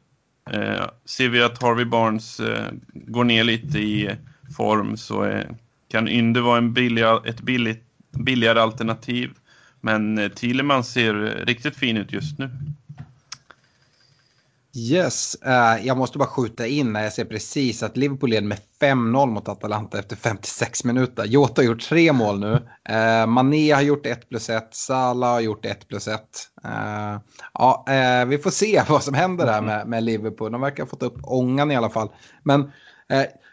Eh, ser vi att Harvey Barnes eh, går ner lite i form så eh, kan Ynder vara en billig, ett billigt billigare alternativ. Men eh, Thielemann ser riktigt fin ut just nu. Yes, uh, jag måste bara skjuta in när jag ser precis att Liverpool leder med 5-0 mot Atalanta efter 56 minuter. Jota har gjort tre mål nu. Uh, Mané har gjort 1 plus 1, Salah har gjort 1 plus 1. Uh, ja, vi får se [LAUGHS] vad som händer här med, med Liverpool. De verkar ha fått upp ångan i alla fall. Men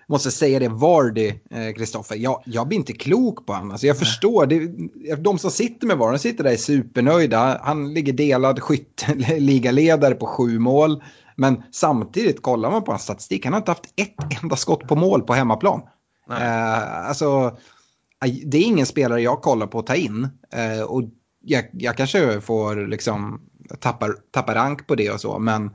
måste säga det, Vardy, Kristoffer, eh, jag, jag blir inte klok på honom. Alltså jag förstår, det, de som sitter med Vardy sitter där är supernöjda. Han ligger delad skytteligaledare [LAUGHS] på sju mål. Men samtidigt, kollar man på hans statistik, han har inte haft ett enda skott på mål på hemmaplan. Eh, alltså, det är ingen spelare jag kollar på att ta in. Eh, och jag, jag kanske får liksom tappa, tappa rank på det och så, men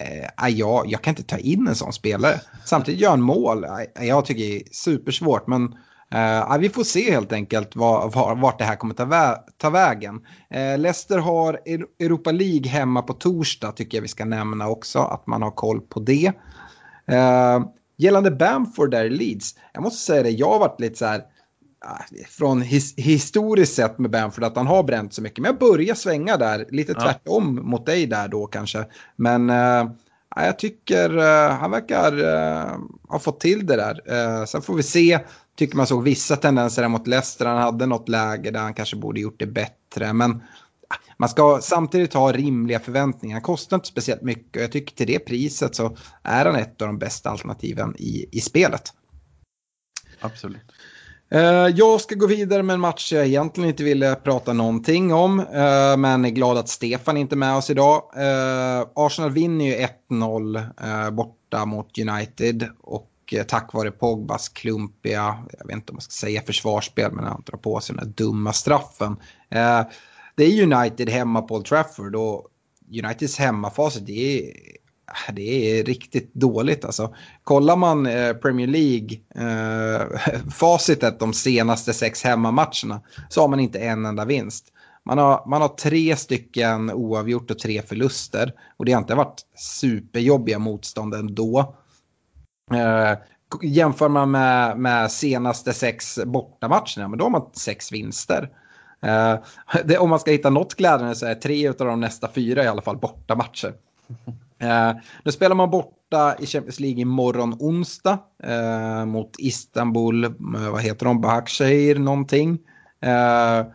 eh, ah, jag, jag kan inte ta in en sån spelare. Samtidigt gör han mål, ah, jag tycker det är supersvårt. Men eh, ah, vi får se helt enkelt var, var, vart det här kommer ta, vä ta vägen. Eh, Leicester har Europa League hemma på torsdag tycker jag vi ska nämna också. Att man har koll på det. Eh, gällande Bamford där i Leeds, jag måste säga det, jag har varit lite så här från his historiskt sett med Bamford att han har bränt så mycket. Men jag börjar svänga där, lite ja. tvärtom mot dig där då kanske. Men äh, jag tycker äh, han verkar äh, ha fått till det där. Äh, sen får vi se, tycker man såg vissa tendenser mot Leicester. Han hade något läge där han kanske borde gjort det bättre. Men man ska samtidigt ha rimliga förväntningar. Han kostar inte speciellt mycket och jag tycker till det priset så är han ett av de bästa alternativen i, i spelet. Absolut. Eh, jag ska gå vidare med en match jag egentligen inte ville prata någonting om. Eh, men är glad att Stefan inte är med oss idag. Eh, Arsenal vinner ju 1-0 borta mot United. Och tack vare Pogbas klumpiga, jag vet inte om man ska säga försvarsspel, men han drar på sig den där dumma straffen. Det är United hemma på Old Trafford och Uniteds hemmafacit det är Ah, det är riktigt dåligt alltså. Kollar man eh, Premier League, eh, [LAUGHS] facitet de senaste sex hemmamatcherna, så har man inte en enda vinst. Man har, man har tre stycken oavgjort och tre förluster. Och det har inte varit superjobbiga motstånd ändå. Eh, jämför man med, med senaste sex bortamatcherna, men då har man sex vinster. Eh, [LAUGHS] det, om man ska hitta något glädjande så är tre av de nästa fyra i alla fall bortamatcher. [LAUGHS] Eh, nu spelar man borta i Champions League imorgon onsdag eh, mot Istanbul, eh, vad heter de, Bahakshahir någonting. Eh,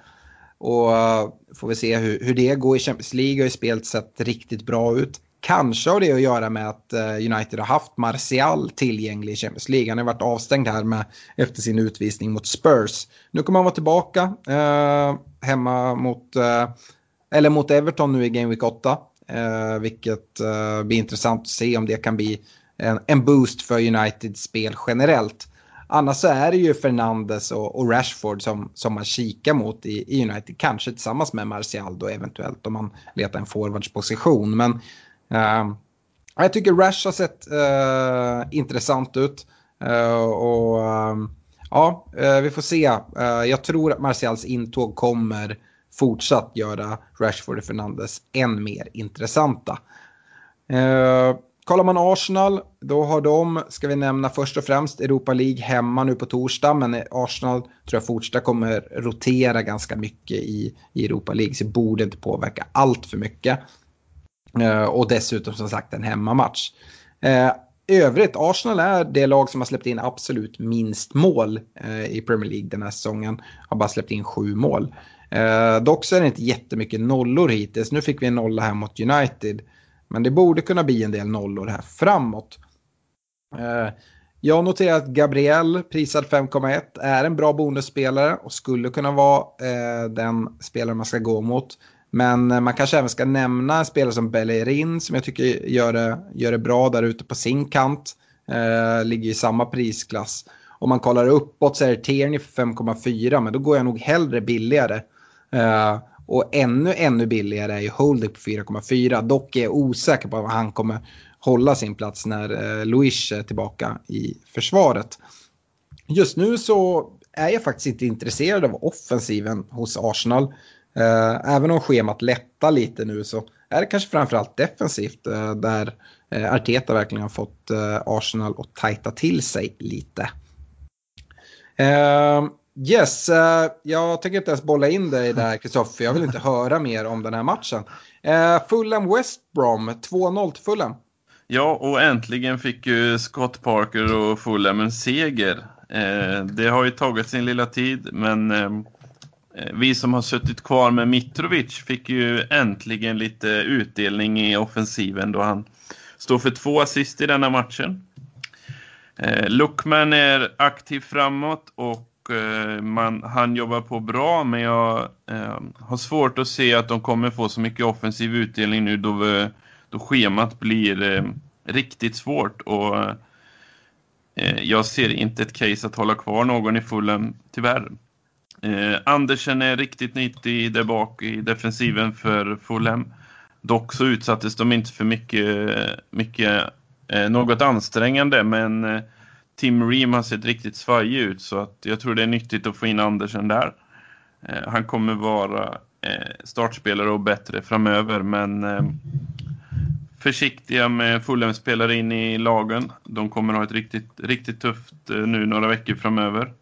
och eh, får vi se hur, hur det går i Champions League, har ju spelet sett riktigt bra ut. Kanske har det att göra med att eh, United har haft Martial tillgänglig i Champions League. Han har varit avstängd här med, efter sin utvisning mot Spurs. Nu kommer han vara tillbaka eh, hemma mot, eh, eller mot Everton nu i Game Week 8. Eh, vilket eh, blir intressant att se om det kan bli en, en boost för Uniteds spel generellt. Annars så är det ju Fernandes och, och Rashford som, som man kikar mot i, i, United. Kanske tillsammans med Martial då eventuellt om man letar en forwardsposition. Men eh, jag tycker Rash har sett eh, intressant ut. Eh, och eh, ja, vi får se. jag tror att Martials intåg kommer fortsatt göra Rashford och Fernandes än mer intressanta. Eh, kollar man Arsenal, då har de, ska vi nämna först och främst, Europa League hemma nu på torsdag. Men Arsenal tror jag fortsatt kommer rotera ganska mycket i, i Europa League. Så det borde inte påverka allt för mycket. Eh, och dessutom som sagt en hemmamatch. Eh, övrigt, Arsenal är det lag som har släppt in absolut minst mål eh, i Premier League den här säsongen. Har bara släppt in sju mål. Eh, dock så är det inte jättemycket nollor hittills. Nu fick vi en nolla här mot United. Men det borde kunna bli en del nollor här framåt. Eh, jag noterar att Gabriel, prisad 5,1, är en bra bonusspelare och skulle kunna vara eh, den spelare man ska gå mot. Men eh, man kanske även ska nämna en spelare som Bellerin som jag tycker gör det, gör det bra där ute på sin kant. Eh, ligger i samma prisklass. Om man kollar uppåt så är det Tierney för 5,4 men då går jag nog hellre billigare. Eh, och ännu, ännu billigare är ju Holdick på 4,4. Dock är jag osäker på om han kommer hålla sin plats när eh, Luis är tillbaka i försvaret. Just nu så är jag faktiskt inte intresserad av offensiven hos Arsenal. Eh, även om schemat lättar lite nu så är det kanske framförallt defensivt eh, där eh, Arteta verkligen har fått eh, Arsenal att tajta till sig lite. Eh, Yes, uh, jag tänker inte ens bolla in dig där Kristoffer. Jag vill inte höra mer om den här matchen. Uh, Fulham West Brom, 2-0 till Fulham. Ja, och äntligen fick ju Scott Parker och Fulham en seger. Eh, det har ju tagit sin lilla tid, men eh, vi som har suttit kvar med Mitrovic fick ju äntligen lite utdelning i offensiven då han står för två assist i denna matchen. Lookman är aktiv framåt och Eh, man, han jobbar på bra men jag eh, har svårt att se att de kommer få så mycket offensiv utdelning nu då, eh, då schemat blir eh, riktigt svårt och eh, jag ser inte ett case att hålla kvar någon i fullen tyvärr. Eh, Andersen är riktigt nyttig där bak i defensiven för Fulham. Dock så utsattes de inte för mycket, mycket eh, något ansträngande men eh, Tim Ream har sett riktigt svajig ut så att jag tror det är nyttigt att få in Andersen där. Eh, han kommer vara eh, startspelare och bättre framöver men eh, försiktiga med Fulham-spelare in i lagen. De kommer ha ett riktigt, riktigt tufft eh, nu några veckor framöver.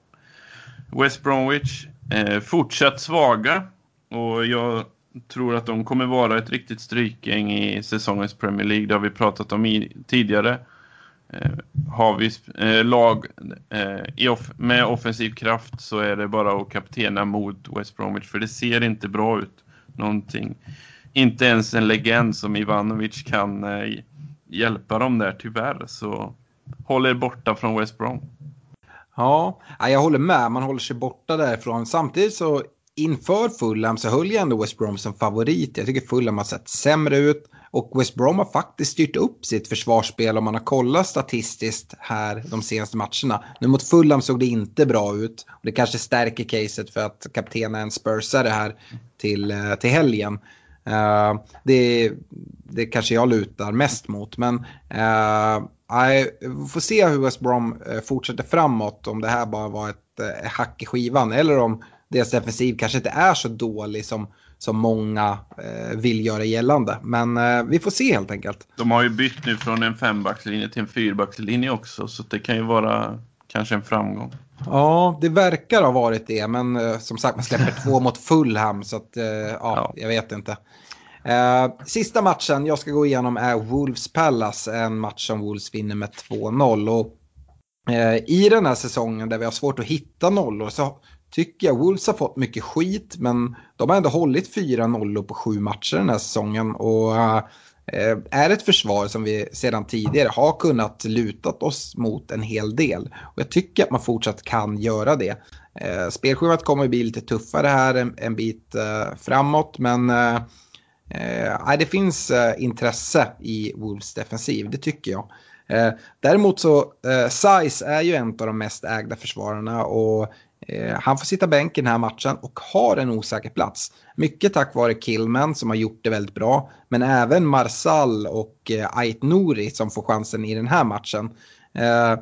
West Bromwich eh, fortsatt svaga och jag tror att de kommer vara ett riktigt strykgäng i säsongens Premier League. Det har vi pratat om i, tidigare. Eh, har vi eh, lag eh, off med offensiv kraft så är det bara att kaptena mot West Bromwich för det ser inte bra ut någonting. Inte ens en legend som Ivanovic kan eh, hjälpa dem där tyvärr så håll er borta från West Brom. Ja, jag håller med. Man håller sig borta därifrån. Samtidigt så inför Fulham så höll jag ändå West Brom som favorit. Jag tycker Fulham har sett sämre ut. Och West Brom har faktiskt styrt upp sitt försvarsspel om man har kollat statistiskt här de senaste matcherna. Nu mot Fulham såg det inte bra ut. Och det kanske stärker caset för att kaptenen spursar det här till, eh, till helgen. Uh, det, det kanske jag lutar mest mot. Men uh, vi får se hur West Brom fortsätter framåt. Om det här bara var ett uh, hack i skivan. Eller om deras defensiv kanske inte är så dålig som som många eh, vill göra gällande. Men eh, vi får se helt enkelt. De har ju bytt nu från en fembackslinje till en fyrbackslinje också så det kan ju vara kanske en framgång. Ja, det verkar ha varit det, men eh, som sagt man släpper två [LAUGHS] mot Fulham så att eh, ja, ja, jag vet inte. Eh, sista matchen jag ska gå igenom är Wolves Palace, en match som Wolves vinner med 2-0. Och eh, i den här säsongen där vi har svårt att hitta nollor så tycker jag. Wolves har fått mycket skit men de har ändå hållit fyra nollor på sju matcher den här säsongen. Och eh, är ett försvar som vi sedan tidigare har kunnat lutat oss mot en hel del. Och jag tycker att man fortsatt kan göra det. Eh, spelschemat kommer bli lite tuffare här en, en bit eh, framåt men eh, eh det finns intresse i Wolves defensiv, det tycker jag. Eh, däremot så, eh, Size är ju en av de mest ägda försvararna och Eh, han får sitta bänk i den här matchen och har en osäker plats. Mycket tack vare Kilman som har gjort det väldigt bra, men även Marsal och eh, Ait Nouri som får chansen i den här matchen. Eh,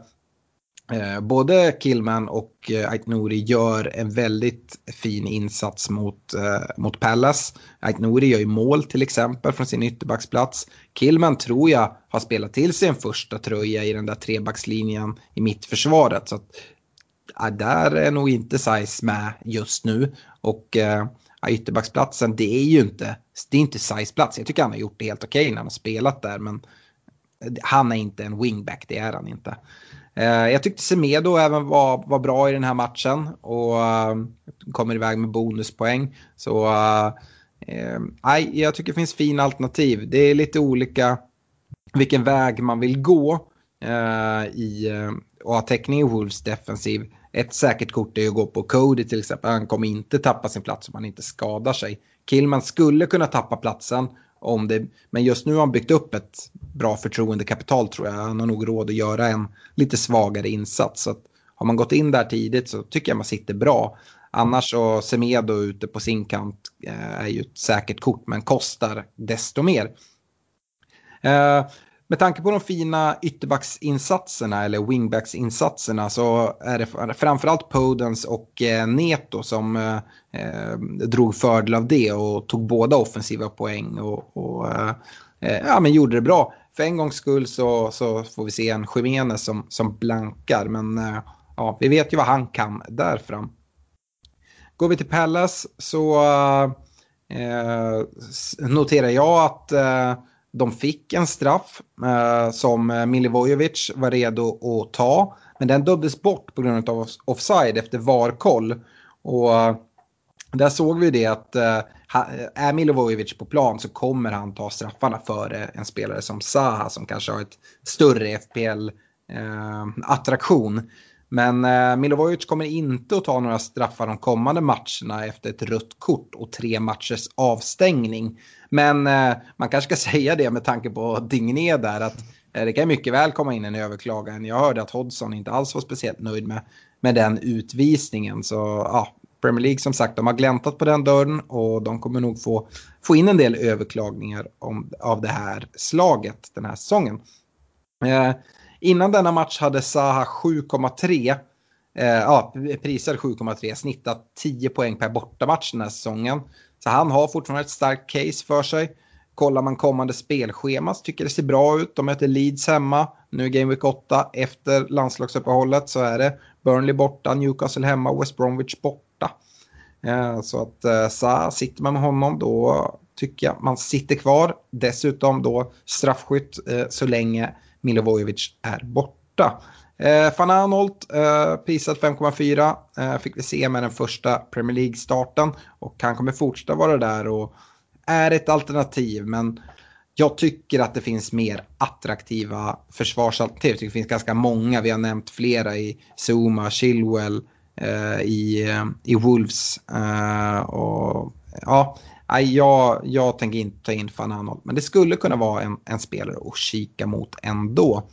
både Kilman och Ait Nouri gör en väldigt fin insats mot, mot Pallas. Ait Nouri gör ju mål till exempel från sin ytterbacksplats. Kilman tror jag har spelat till sig en första tröja i den där trebackslinjen i mittförsvaret. Så där är nog inte Size med just nu. Och eh, ytterbacksplatsen, det är ju inte, det är inte Size plats. Jag tycker han har gjort det helt okej okay när han har spelat där. Men han är inte en wingback, det är han inte. Eh, jag tyckte Semedo även var, var bra i den här matchen och uh, kommer iväg med bonuspoäng. Så uh, jag tycker det finns fina alternativ. Det är lite olika vilken väg man vill gå uh, i, och ha täckning i Wolves defensiv. Ett säkert kort är att gå på Cody till exempel. Han kommer inte tappa sin plats om han inte skadar sig. Killman skulle kunna tappa platsen om det. Men just nu har han byggt upp ett bra förtroendekapital tror jag. Han har nog råd att göra en lite svagare insats. Så har man gått in där tidigt så tycker jag man sitter bra. Annars så Semedo ute på sin kant eh, är ju ett säkert kort men kostar desto mer. Eh, med tanke på de fina ytterbacksinsatserna eller wingbacksinsatserna så är det framförallt Podens och eh, Neto som eh, eh, drog fördel av det och tog båda offensiva poäng och, och eh, eh, ja, men gjorde det bra. För en gångs skull så, så får vi se en Jiménez som, som blankar men eh, ja, vi vet ju vad han kan där fram. Går vi till Pallas så noterar jag att de fick en straff eh, som eh, Milivojevic var redo att ta. Men den dömdes bort på grund av offside efter VAR-koll. Och eh, där såg vi det att eh, eh är Milivojevic på plan så kommer han ta straffarna före en spelare som Zaha som kanske har ett större FPL-attraktion. Men eh, Milovojic kommer inte att ta några straffar de kommande matcherna efter ett rött kort och tre matchers avstängning. Men eh, man kanske ska [LAUGHS] säga det med tanke på Digné där att eh, det kan mycket väl komma in en överklagan. Jag hörde att Hodgson inte alls var speciellt nöjd med, med den utvisningen. Så ja, Premier League som sagt, de har gläntat på den dörren och de kommer nog få, få in en del överklagningar om, av det här slaget den här säsongen. Eh, innan denna match hade Zaha 7,3 eh, ja, prisad 7,3, snittat 10 poäng per bortamatch den här säsongen. Så han har fortfarande ett starkt case för sig. Kollar man kommande spelschema så tycker det ser bra ut. De möter Leeds hemma, nu Game Week 8. Efter landslagsuppehållet så är det Burnley borta, Newcastle hemma, West Bromwich borta. Eh, så att eh, Sa, sitter man med honom då tycker jag man sitter kvar. Dessutom då straffskytt eh, så länge Milivojevic är borta. Eh, Van Arnold, eh, prisat 5,4, eh, fick vi se med den första Premier League-starten. Och han kommer fortsätta vara där och är ett alternativ. Men jag tycker att det finns mer attraktiva försvarsalternativ. Jag tycker det finns ganska många. Vi har nämnt flera i Zuma, Chilwell, eh, i, eh, i Wolves. Eh, och, ja, jag, jag tänker inte ta in Van Men det skulle kunna vara en, en spelare att kika mot ändå.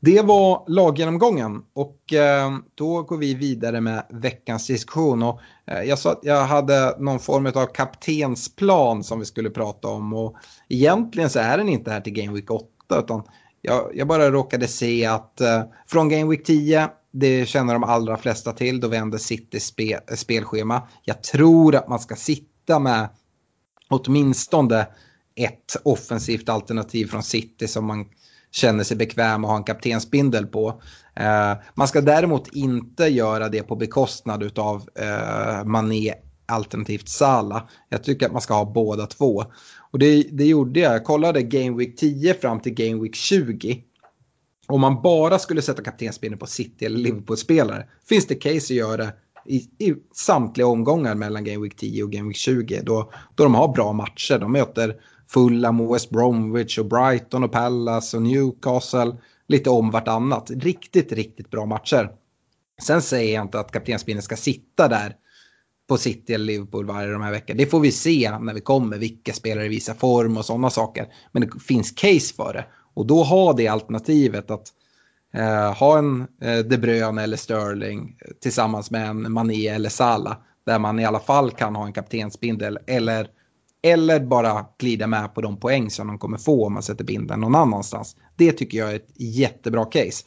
Det var laggenomgången och eh, då går vi vidare med veckans diskussion. Och, eh, jag sa att jag hade någon form av kaptensplan som vi skulle prata om och egentligen så är den inte här till Game Week 8 utan jag, jag bara råkade se att eh, från Game Week 10 det känner de allra flesta till. Då vänder City spe, eh, spelschema. Jag tror att man ska sitta med åtminstone ett offensivt alternativ från City som man känner sig bekväm att ha en kaptensbindel på. Eh, man ska däremot inte göra det på bekostnad av eh, Mané alternativt Sala. Jag tycker att man ska ha båda två. Och det, det gjorde jag. Jag kollade Game Week 10 fram till Game Week 20. Om man bara skulle sätta kaptensbindeln på City eller Liverpool-spelare finns det case att göra i, i samtliga omgångar mellan Game Week 10 och Game Week 20. Då, då de har bra matcher. De möter Fulham och West Bromwich och Brighton och Palace och Newcastle. Lite om vartannat. Riktigt, riktigt bra matcher. Sen säger jag inte att kaptensbindeln ska sitta där på City eller Liverpool varje de här veckorna. Det får vi se när vi kommer, vilka spelare visar form och sådana saker. Men det finns case för det. Och då ha det alternativet att eh, ha en eh, De Bruyne eller Sterling tillsammans med en Mané eller Salah. Där man i alla fall kan ha en kaptensbindel eller, eller bara glida med på de poäng som de kommer få om man sätter bindeln någon annanstans. Det tycker jag är ett jättebra case.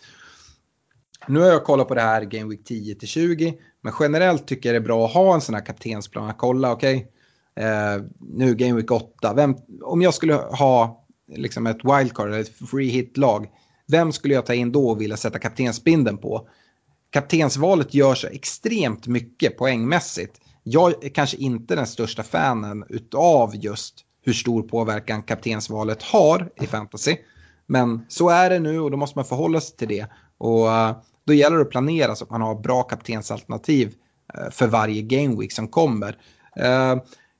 Nu har jag kollat på det här Game Week 10 till 20. Men generellt tycker jag det är bra att ha en sån här kaptensplan. Att kolla, okej. Okay, eh, nu Game Week 8. Vem, om jag skulle ha liksom ett wildcard eller ett free hit-lag. Vem skulle jag ta in då och vilja sätta kaptensbinden på? Kaptensvalet gör så extremt mycket poängmässigt. Jag är kanske inte den största fanen utav just hur stor påverkan kaptensvalet har i fantasy. Men så är det nu och då måste man förhålla sig till det. Och eh, då gäller det att planera så att man har bra kaptensalternativ eh, för varje gameweek som kommer. Eh,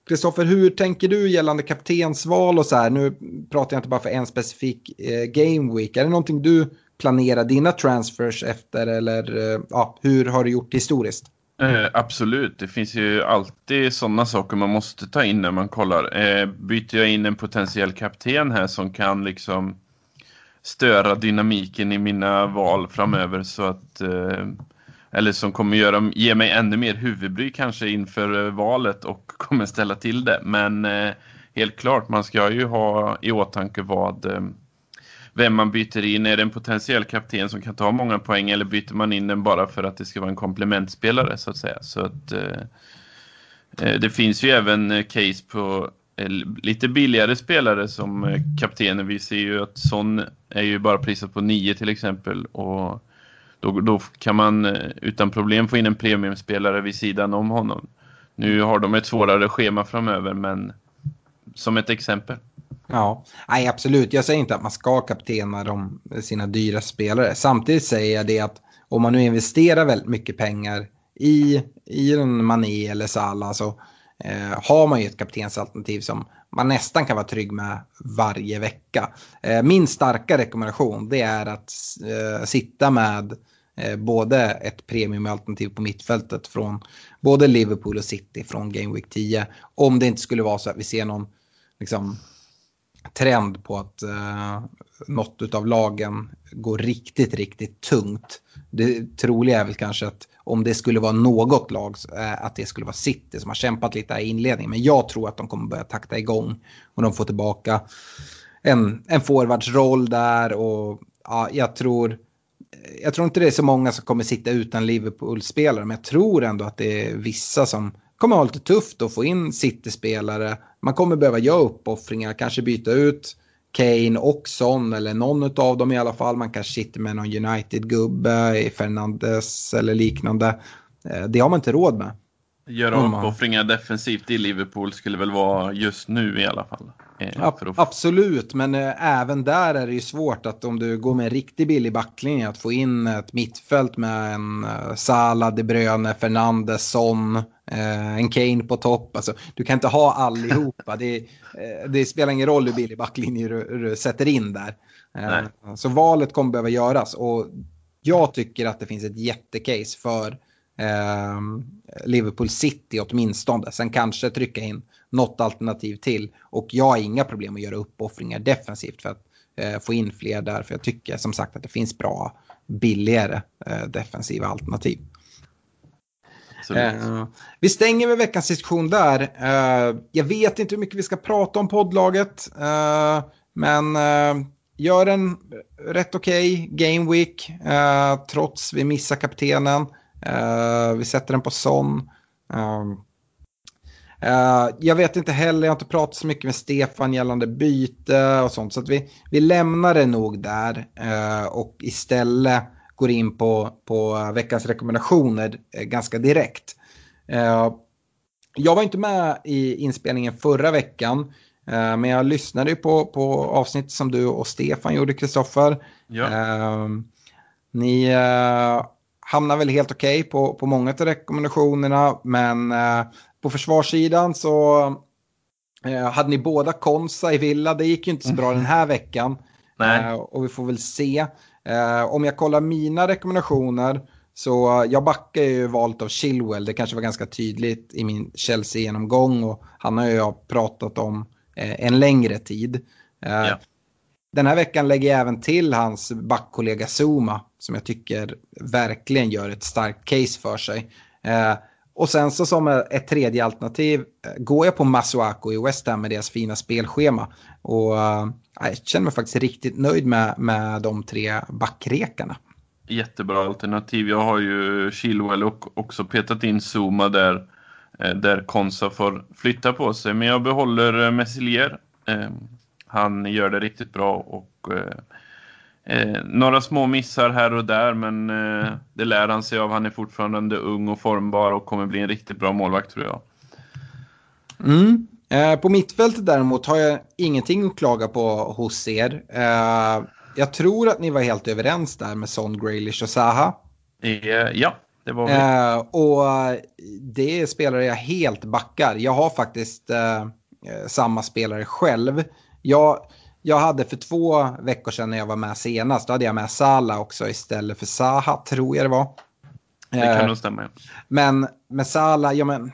Kristoffer, hur tänker du gällande kaptensval och så här? Nu pratar jag inte bara för en specifik eh, gameweek. Är det någonting du planerar dina transfers efter eller eh, ja, hur har du gjort historiskt? Eh, absolut, det finns ju alltid sådana saker man måste ta in när man kollar. Eh, byter jag in en potentiell kapten här som kan liksom störa dynamiken i mina val framöver så att eh, eller som kommer göra, ge mig ännu mer huvudbry kanske inför eh, valet och [LAUGHS] kommer ställa till det. Men eh, helt klart, man ska ju ha i åtanke vad eh, vem man byter in. Är det en potentiell kapten som kan ta många poäng eller byter man in den bara för att det ska vara en komplementspelare så att säga. Så att eh, eh det finns ju även eh, case på lite billigare spelare som kaptener. Vi ser ju att Son är ju bara prisat på 9 till exempel och då, då kan man eh, utan problem få in en premiumspelare vid sidan om honom. Nu har de ett svårare schema framöver, men som ett exempel. Ja, nej absolut. Jag säger inte att man ska kaptena de, sina dyra spelare. Samtidigt säger jag det att om man nu investerar väldigt mycket pengar i, i en Mané eller Salah så eh, har man ju ett kaptensalternativ som man nästan kan vara trygg med varje vecka. Eh, min starka rekommendation det är att eh, sitta med eh, både ett premiumalternativ på mittfältet från både Liverpool och City från Game Week 10. Om det inte skulle vara så att vi ser någon liksom, trend på att eh, något av lagen går riktigt, riktigt tungt. Det troliga är väl kanske att om det skulle vara något lag, eh, att det skulle vara City som har kämpat lite i inledningen. Men jag tror att de kommer börja takta igång och de får tillbaka en, en forwardsroll där och ja, jag tror jag tror inte det är så många som kommer sitta utan Liverpool-spelare, men jag tror ändå att det är vissa som kommer ha lite tufft att få in City-spelare. Man kommer behöva göra uppoffringar, kanske byta ut Kane och Son eller någon av dem i alla fall. Man kanske sitter med någon United-gubbe i Fernandes eller liknande. Eh, det har man inte råd med. Göra uppoffringar defensivt i Liverpool skulle väl vara just nu i alla fall. Eh, att... Absolut, men äh, även där är det ju svårt att om du går med en riktigt billig backlinje att få in ett mittfält med en Salah, De Bruyne, Fernandes, Son, uh, en Kane på topp. Alltså, du kan inte ha allihopa. det, det spelar ingen roll hur billig backlinje du, du sätter in där. så valet kommer behöva göras och jag tycker att det finns ett jättecase för Liverpool City åtminstone. Sen kanske trycka in något alternativ till. Och jag har inga problem att göra uppoffringar defensivt för att eh, få in fler där. För jag tycker som sagt att det finns bra, billigare eh, defensiva alternativ. Eh, vi stänger med veckans diskussion där. Eh, jag vet inte hur mycket vi ska prata om poddlaget. Eh, men eh, gör en rätt okej okay game week. trots vi missar kaptenen. vi sätter den på sån. Uh, jag vet inte heller, jag har inte pratat så mycket med Stefan gällande byte och sånt. Så att vi, vi lämnar det nog där uh, och istället går in på, på veckans rekommendationer uh, ganska direkt. jag var inte med i inspelningen förra veckan. men jag lyssnade på, på avsnitt som du och Stefan gjorde, Kristoffer. Ja. ni hamnar väl helt okej okay på, på många av rekommendationerna, men på försvarssidan så Eh, hade ni båda Konsa i Villa, det gick ju inte så bra den här veckan. Eh, och vi får väl se. Eh, om jag kollar mina rekommendationer så jag backar ju valet av Chilwell. Det kanske var ganska tydligt i min Chelsea-genomgång och han har jag pratat om eh, en längre tid. Eh, Ja. Den här veckan lägger jag även till hans backkollega Zuma som jag tycker verkligen gör ett starkt case för sig. Och sen så som ett tredje alternativ eh, går jag på Masuako i West Ham med deras fina spelschema. Och eh, jag känner mig faktiskt riktigt nöjd med, med de tre backrekarna. Jättebra alternativ. Jag har ju Chilwell och också petat in Zuma där, eh, där Konsa får flytta på sig. Men jag behåller Messilier. Han gör det riktigt bra och eh, några små missar här och där men eh, det lär han sig av. Han är fortfarande ung och formbar och kommer bli en riktigt bra målvakt tror jag. Mm. Eh, på mittfältet däremot har jag ingenting att klaga på hos er. Eh, jag tror att ni var helt överens där med Son, Graylish och Zaha. Eh, ja, det var vi. Och det är spelare jag helt backar. Jag har faktiskt samma spelare själv. Jag, jag hade för två veckor sedan när jag var med senast, då hade jag med Salah också istället för Zaha, tror jag det var. Det kan Eh, nog stämma. ja. men med Salah, ja men,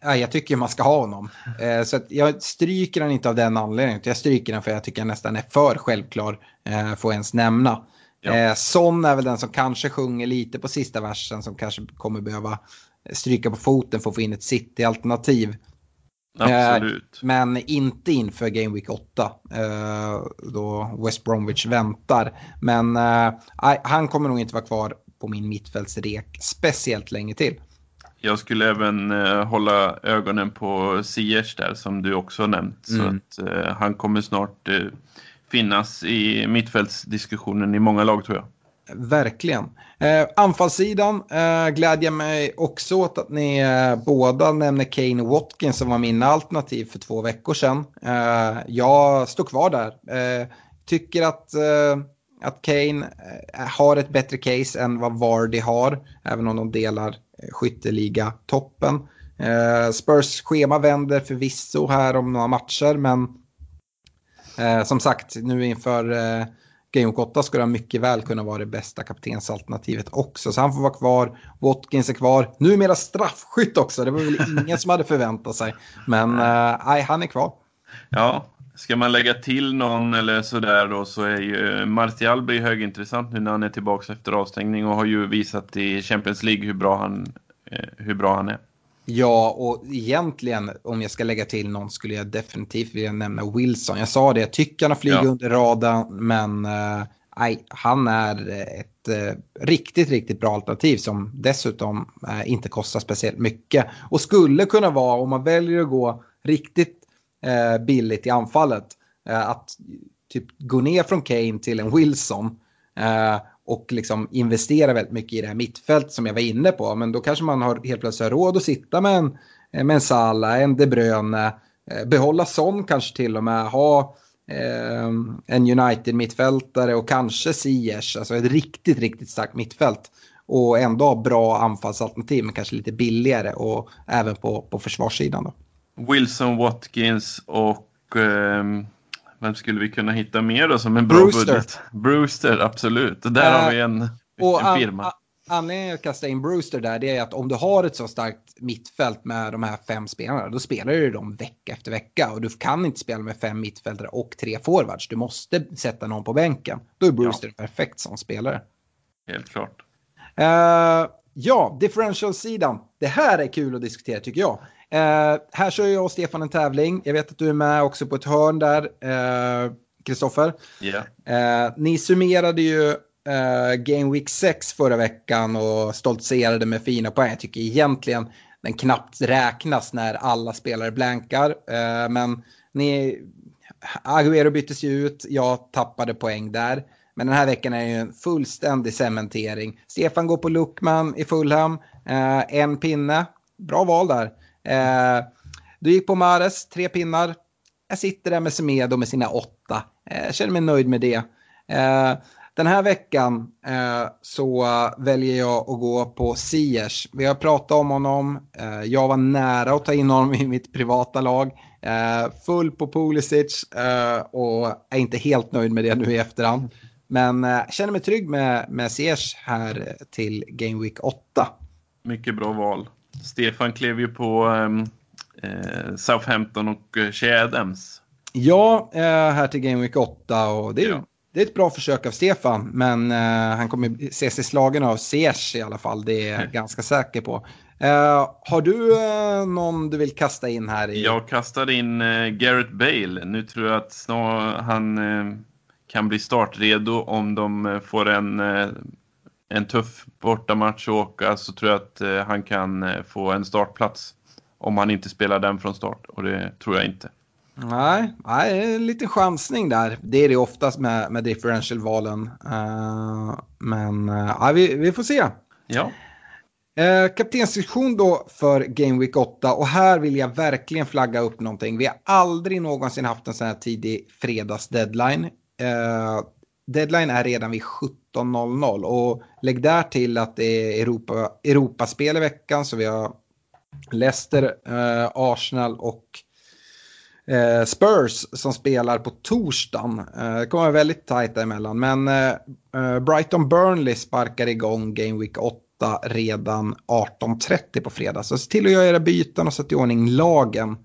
ja, jag tycker man ska ha honom. Eh, så jag stryker den inte av den anledningen, jag stryker den för jag tycker jag nästan är för självklar eh, för att ens nämna. Ja. Son är väl den som kanske sjunger lite på sista versen, som kanske kommer behöva stryka på foten för att få in ett City-alternativ. Absolut. Men inte inför Game Week 8, eh, då West Bromwich väntar. Men eh, han kommer nog inte vara kvar på min mittfältsrek speciellt länge till. Jag skulle även eh, hålla ögonen på Ziyech där som du också har nämnt. Mm. Så att eh, han kommer snart eh, finnas i mittfältsdiskussionen i många lag tror jag. Verkligen. Eh, anfallssidan eh, glädjer mig också åt att ni eh, båda nämner Kane och Watkins som var mina alternativ för två veckor sedan. Eh, jag står kvar där. Eh, tycker att, eh, att Kane eh, har ett bättre case än vad Vardy har, även om de delar eh, skytteliga-toppen. Eh, Spurs schema vänder förvisso här om några matcher, men eh, som sagt, nu inför eh, eh, Week 8 skulle han mycket väl kunna vara det bästa kaptensalternativet också. Så han får vara kvar. Watkins är kvar. Numera straffskytt också. Det var väl [LAUGHS] ingen som hade förväntat sig. Men eh, nej, han är kvar. Ja, ska man lägga till någon eller sådär då så är ju Martial blir högintressant nu när han är tillbaka efter avstängning och har ju visat i Champions League hur bra han, eh, hur bra han är. Ja, och egentligen om jag ska lägga till någon skulle jag definitivt vilja nämna Wilson. Jag sa det, jag tycker han har flugit Ja. under radarn, men eh, han är ett eh, riktigt, riktigt bra alternativ som dessutom eh, inte kostar speciellt mycket. Och skulle kunna vara, om man väljer att gå riktigt eh, billigt i anfallet, eh, att typ gå ner från Kane till en Wilson. Och liksom investera väldigt mycket i det här mittfältet som jag var inne på. Men då kanske man har helt plötsligt har råd att sitta med en, eh, med en Salah, en De Bruyne, eh, behålla Son kanske till och med, ha eh, en United-mittfältare och kanske Ziyech, alltså ett riktigt, riktigt starkt mittfält. Och ändå ha bra anfallsalternativ men kanske lite billigare och även på, på försvarssidan. Då. Wilson, Watkins och ehm, vem skulle vi kunna hitta mer då som en bra Brewster. budget? Brewster, absolut. Där Eh, har vi en, Och en an- firma. a- anledningen att kasta in Brewster där det är att om du har ett så starkt mittfält med de här fem spelarna då spelar du dem vecka efter vecka och du kan inte spela med fem mittfältare och tre forwards. Du måste sätta någon på bänken. Då är Brewster en perfekt som spelare. Helt klart. Eh, ja, differential-sidan. Det här är kul att diskutera tycker jag. Eh, här kör jag och Stefan en tävling. Jag vet att du är med också på ett hörn där, eh, Kristoffer. Eh, ni summerade ju eh, Game Week 6 förra veckan och stoltserade med fina poäng. Jag tycker egentligen den knappt räknas när alla spelare blankar. Eh, men ni, Agüero byttes ju ut, jag tappade poäng där. Men den här veckan är ju en fullständig cementering. Stefan går på Luckman i Fulham, en pinne. Bra val där. Eh, du gick på Mares, tre pinnar. Jag sitter där med Semedo med sina åtta. Eh, Jag känner mig nöjd med det. Eh, Den här veckan eh, så väljer jag att gå på Siers. Vi har pratat om honom. Eh, jag var nära att ta in honom [LAUGHS] i mitt privata lag. Eh, full på Pulisic eh, och är inte helt nöjd med det nu i efterhand. Men eh, känner mig trygg med, med Siers här till Game Week 8. Mycket bra val. Stefan klev ju på ehm, eh, Southampton och eh, Shea Adams. Ja, eh, här till Game Week 8 och det är, Ja. det är ett bra försök av Stefan. Men eh, han kommer se sig slagen av Siers i alla fall, det är jag ganska säker på. Eh, har du eh, någon du vill kasta in här? I... Jag kastade in Garrett Bale. Nu tror jag att snart han kan bli startredo om de får en, en tuff bortamatch att åka så tror jag att eh, han kan eh, få en startplats. Om han inte spelar den från start och det tror jag inte. Nej, nej, en liten chansning där. Det är det oftast med, med differential-valen. Eh, men ja, vi, vi får se. Ja, Eh, kaptensdiskussion då för Game Week 8 och här vill jag verkligen flagga upp någonting. Vi har aldrig någonsin haft en sån här tidig fredags-deadline. Eh, deadline är redan vid 17.00 och lägg där till att det är Europa, Europaspel i veckan så vi har Leicester, eh, Arsenal och eh, Spurs som spelar på torsdagen. Eh, det kommer vara väldigt tajt däremellan. Men eh, eh Brighton Burnley sparkar igång Game Week 8 redan 18.30 på fredag. Så se till att göra era byten och sätta i ordning lagen.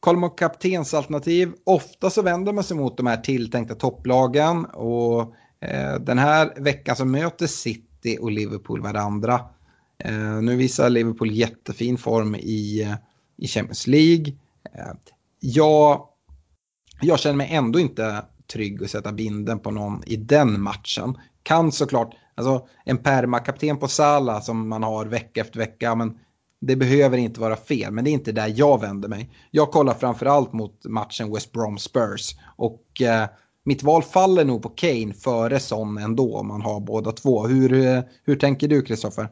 Kollar man kaptensalternativ, ofta så vänder man sig mot de här tilltänkta topplagen. Och Eh, den här veckan så möter City och Liverpool varandra. Eh, nu visar Liverpool jättefin form i, eh, i Champions League. Jag, jag känner mig ändå inte trygg att sätta binden på någon i den matchen. Kan såklart, alltså en permakapten på Sala som man har vecka efter vecka, men det behöver inte vara fel, men det är inte där jag vänder mig. Jag kollar framförallt mot matchen West Brom Spurs och eh, mitt val faller nog på Kane före Son ändå om man har båda två. Hur, eh, hur tänker du Kristoffer?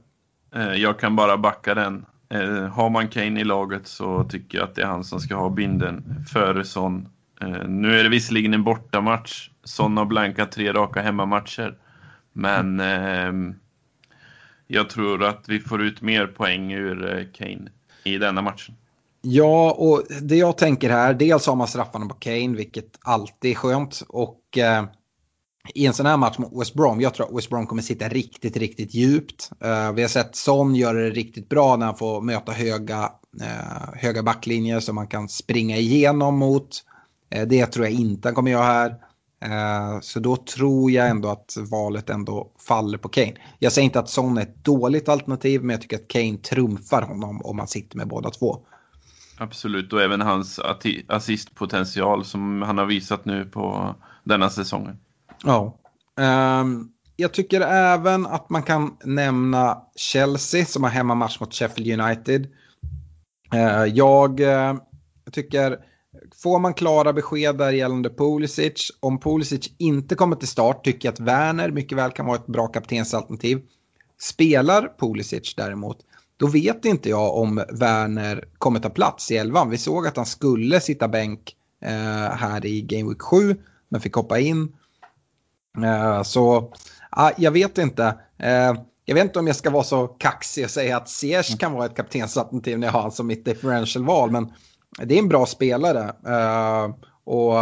Eh, jag kan bara backa den. Eh, har man Kane i laget så tycker jag att det är han som ska ha binden före Son. Nu är det visserligen en bortamatch. Son har blankat tre raka hemmamatcher. Men ehm, jag tror att vi får ut mer poäng ur Kane i denna matchen. Ja, och det jag tänker här, dels har man straffarna på Kane, vilket alltid är skönt. Och eh, i en sån här match mot West Brom, jag tror att West Brom kommer sitta riktigt, riktigt djupt. Eh, vi har sett Son göra det riktigt bra när han får möta höga, eh, höga backlinjer som man kan springa igenom mot. Eh, det tror jag inte han kommer göra här. Eh, så då tror jag ändå att valet ändå faller på Kane. Jag säger inte att Son är ett dåligt alternativ, men jag tycker att Kane trumfar honom om man sitter med båda två. Absolut, och även hans assistpotential som han har visat nu på denna säsongen. Ja. Um, jag tycker även att man kan nämna Chelsea som har hemmamatch mot Sheffield United. Uh, jag uh, tycker, får man klara besked där gällande Pulisic, om Pulisic inte kommer till start tycker jag att Werner mycket väl kan vara ett bra kaptensalternativ. Spelar Pulisic däremot, då vet inte jag om Werner kommer ta plats i elvan. Vi såg att han skulle sitta bänk eh, här i Game Week 7, men fick hoppa in. Eh, så ah, jag vet inte. Eh, jag vet inte om jag ska vara så kaxig och säga att Ziyech kan vara ett kaptensalternativ när jag har han som mitt differential-val. Men det är en bra spelare. Eh, och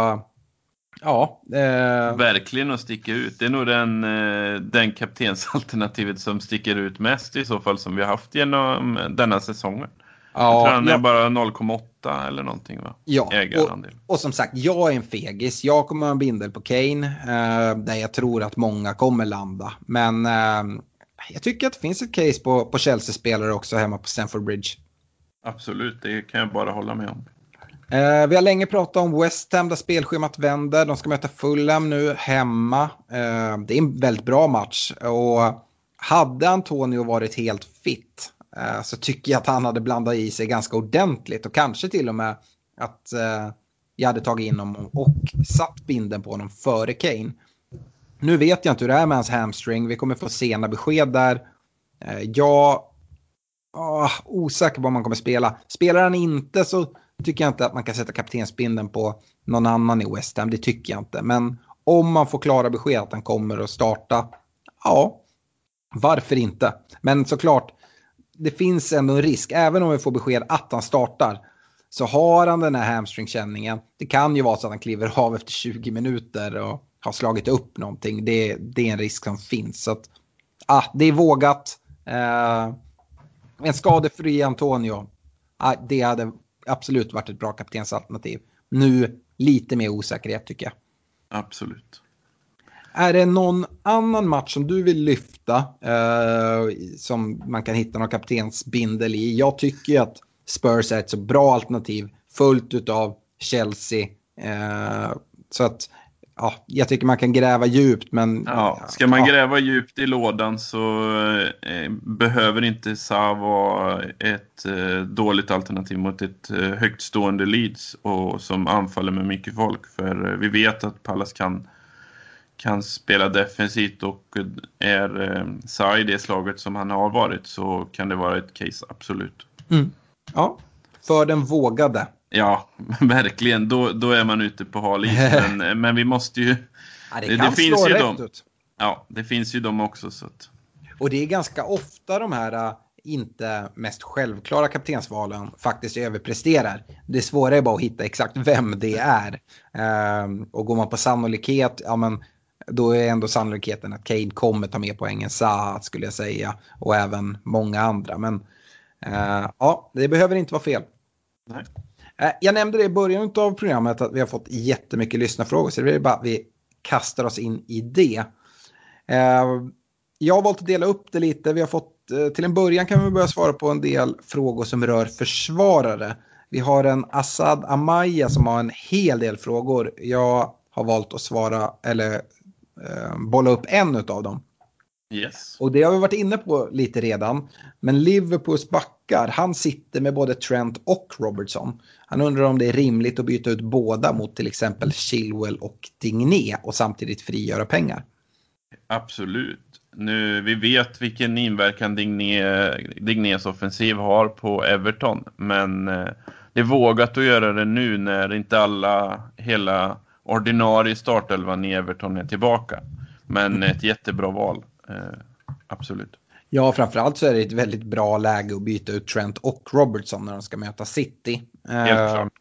ja. eh, Verkligen att sticka ut. Det är nog den, eh, den kaptensalternativet som sticker ut mest i så fall som vi har haft genom denna säsongen. jag tror ja, han är ja, bara 0,8 eller någonting va? ja. Och, Ägarandel. och som sagt, jag är en fegis. Jag kommer ha en bindel på Kane. Eh, där jag tror att många kommer landa. Men eh, jag tycker att det finns ett case på, på Chelsea-spelare också hemma på Stamford Bridge. Absolut, det kan jag bara hålla med om. Eh, vi har länge pratat om West Ham där spelschemat vänder. De ska möta Fulham nu hemma. Eh, det är en väldigt bra match. Och hade Antonio varit helt fit eh, så tycker jag att han hade blandat i sig ganska ordentligt. Och kanske till och med att eh, jag hade tagit in honom och satt binden på honom före Kane. Nu vet jag inte hur det är med hans hamstring. Vi kommer få sena besked där. Eh, jag Oh, osäker på om han kommer spela. Spelar han inte så tycker jag inte att man kan sätta kaptensbindeln på någon annan i West Ham. Det tycker jag inte. Men om man får klara besked att han kommer att starta, ja, varför inte? Men såklart, det finns ändå en risk, även om vi får besked att han startar, så har han den här hamstringkänningen. Det kan ju vara så att han kliver av efter 20 minuter och har slagit upp någonting. Det, det är en risk som finns. Så att, ah, det är vågat. Eh, en skadefri Antonio, ah, det hade absolut varit ett bra kaptensalternativ. Nu lite mer osäkerhet tycker jag. Absolut. Är det någon annan match som du vill lyfta eh, som man kan hitta någon kaptensbindel i? Jag tycker att Spurs är ett så bra alternativ fullt av Chelsea. Eh, så att ja, jag tycker man kan gräva djupt men... Ja, ska man ja. gräva djupt i lådan så eh, behöver inte Sa vara ett eh, dåligt alternativ mot ett eh, högtstående Leeds och som anfaller med mycket folk. För eh, vi vet att Pallas kan, kan spela defensivt och är eh, Sa i det slaget som han har varit så kan det vara ett case, absolut. Mm. Ja, för den vågade. Ja, [LAUGHS] verkligen. Då, då är man ute på hal is. [LAUGHS] Men, men vi måste ju... Ja, det, det finns ju dem. Ut. Ja, det finns ju dem också. Så att... Och det är ganska ofta de här äh, inte mest självklara kaptensvalen faktiskt överpresterar. Det svåra är bara att hitta exakt vem det är. Ehm, och går man på sannolikhet, ja men då är ändå sannolikheten att Cade kommer ta med poängen Sa skulle jag säga. Och även många andra. Men uh, ja, det behöver inte vara fel. Nej. Eh, jag nämnde det i början av programmet att vi har fått jättemycket lyssnarfrågor så det är bara att vi kastar oss in i det. Eh, jag har valt att dela upp det lite. Vi har fått, eh, till en början kan vi börja svara på en del frågor som rör försvarare. Vi har en Assad Amaya som har en hel del frågor. Jag har valt att svara, eller bolla upp en av dem. Yes. Och det har vi varit inne på lite redan. Men Liverpools backar, han sitter med både Trent och Robertson. Han undrar om det är rimligt att byta ut båda mot till exempel Chilwell och Digné och samtidigt frigöra pengar. Absolut. Nu, vi vet vilken inverkan Digné, Dignés offensiv har på Everton. Men eh, det är vågat att göra det nu när inte alla, hela ordinarie startelvan i Everton är tillbaka. Men ett jättebra val. Eh, absolut. Ja, framförallt så är det ett väldigt bra läge att byta ut Trent och Robertson när de ska möta City. Helt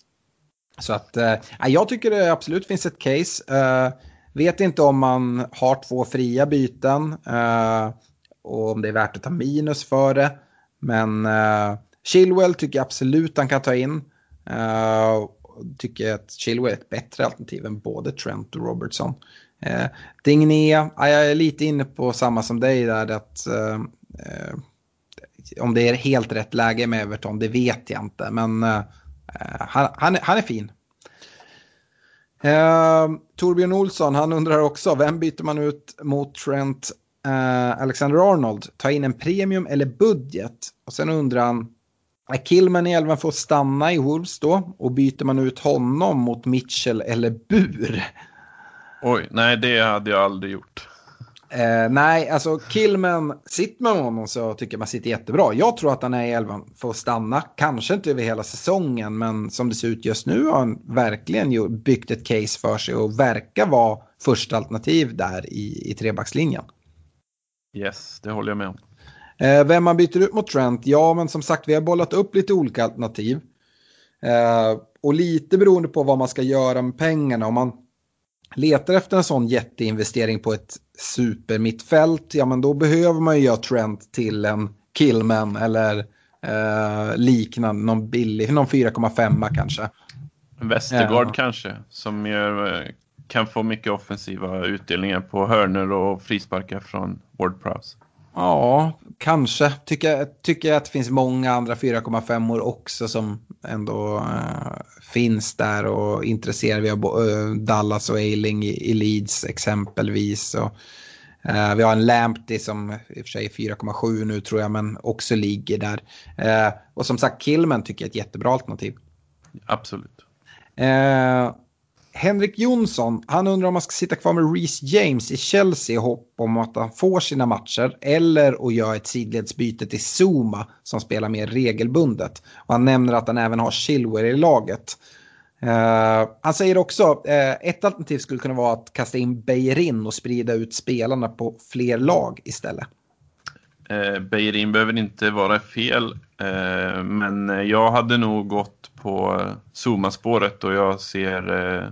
Så att eh, jag tycker det absolut finns ett case. Eh, vet inte om man har två fria byten eh, och om det är värt att ta minus för det. Men eh, Chilwell tycker jag absolut han kan ta in. Uh, tycker att Chilwell är ett bättre alternativ än både Trent och Robertson. Eh, Digné, ja, jag är lite inne på samma som dig där. Att, eh, eh, om det är helt rätt läge med Everton, det vet jag inte. Men eh, eh, han, han, han, är fin. Eh, Torbjörn Olsson, han undrar också, vem byter man ut mot Trent eh, Alexander-Arnold? Ta in en premium eller budget? Och sen undrar han, är Kilman i elvan för att stanna i Wolves då? Och byter man ut honom mot Mitchell eller Bur? Oj, nej det hade jag aldrig gjort. Eh, nej, alltså Killman, sitter man med honom så tycker man sitter jättebra. Jag tror att han är i elvan för att stanna. Kanske inte över hela säsongen, men som det ser ut just nu har han verkligen byggt ett case för sig och verkar vara första alternativ där i, i trebackslinjen. Yes, det håller jag med om. Eh, vem man byter ut mot Trent? Ja, men som sagt, vi har bollat upp lite olika alternativ. Eh, och lite beroende på vad man ska göra med pengarna. Om man letar efter en sån jätteinvestering på ett supermittfält, ja men då behöver man ju göra Trent till en Killman eller eh, liknande, någon billig, någon 4,5 kanske. Västergård ja. kanske, som gör, eh, kan få mycket offensiva utdelningar på hörner och frisparkar från Ward Prowse. Ja, kanske. Tycker, tycker jag att det finns många andra 4,5 år också som ändå äh, finns där och intresserar. Vi har äh, Dallas och Eiling i, Leeds exempelvis. Och, äh, vi har en Lamptey som i och för sig är 4,7 nu tror jag men också ligger där. och som sagt Killman tycker jag är ett jättebra alternativ. Absolut. Henrik Jonsson, han undrar om man ska sitta kvar med Reece James i Chelsea i hopp om att han får sina matcher eller att göra ett sidledsbyte till Zuma som spelar mer regelbundet. Och han nämner att han även har Chilwell i laget. Uh, han säger också, uh, ett alternativ skulle kunna vara att kasta in Beirin och sprida ut spelarna på fler lag istället. Eh, uh, Beirin behöver inte vara fel, Eh, men jag hade nog gått på Zuma-spåret och jag ser eh,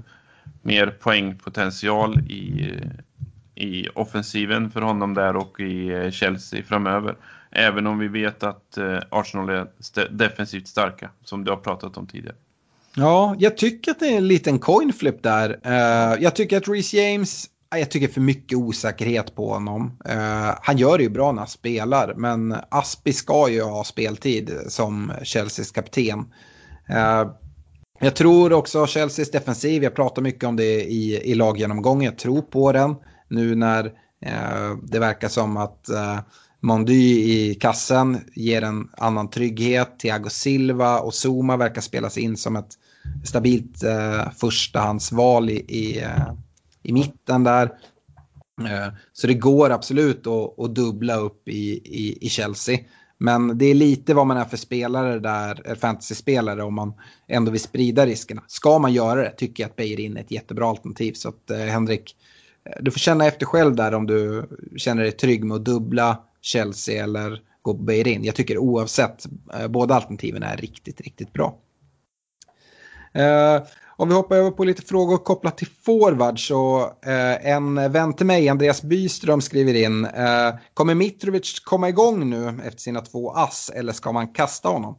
mer poängpotential i, i offensiven för honom där och i eh, Chelsea framöver. Även om vi vet att Arsenal är defensivt starka, som du har pratat om tidigare. Ja, jag tycker att det är en liten coin flip där. Jag tycker att Reece James, jag tycker för mycket osäkerhet på honom. Uh, han gör det ju bra när han spelar, men Aspi ska ju ha speltid som Chelseas kapten. Uh, jag tror också Chelseas defensiv, jag pratar mycket om det i, i laggenomgången, jag tror på den. Nu när eh, det verkar som att Mondy i kassen ger en annan trygghet. Thiago Silva och Zuma verkar spelas in som ett stabilt eh, förstahandsval i, i, i mitten där. Eh, så det går absolut att, att dubbla upp i, i, i, Chelsea. Men det är lite vad man är för spelare där, eh, fantasy-spelare, om man ändå vill sprida riskerna. Ska man göra det tycker jag att Beirin är ett jättebra alternativ. Så att eh, Henrik, eh, du får känna efter själv där om du känner dig trygg med att dubbla Chelsea eller gå på Beirin. Jag tycker oavsett, eh, båda alternativen är riktigt, riktigt bra. Uh, om vi hoppar över på lite frågor kopplat till forward så eh, en vän till mig, Andreas Byström, skriver in. Eh, kommer Mitrovic komma igång nu efter sina två ass eller ska man kasta honom?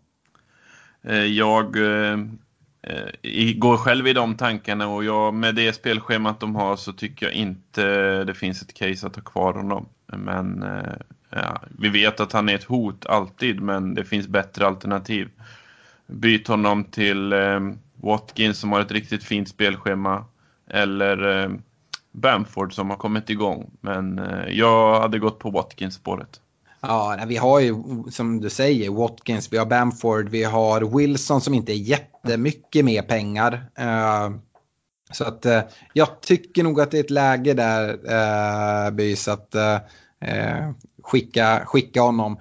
Eh, jag eh, eh, går själv i de tankarna och jag, med det spelschemat de har så tycker jag inte det finns ett case att ha kvar honom. Men ja, vi vet att han är ett hot alltid men det finns bättre alternativ. Byt honom till Watkins som har ett riktigt fint spelschema eller eh, Bamford som har kommit igång. Men eh, jag hade gått på Watkins-spåret. Ja, vi har ju som du säger Watkins, vi har Bamford, vi har Wilson som inte är jättemycket mer pengar. Uh, så att uh, jag tycker nog att det är ett läge där, uh, Bys, att uh, skicka, skicka honom.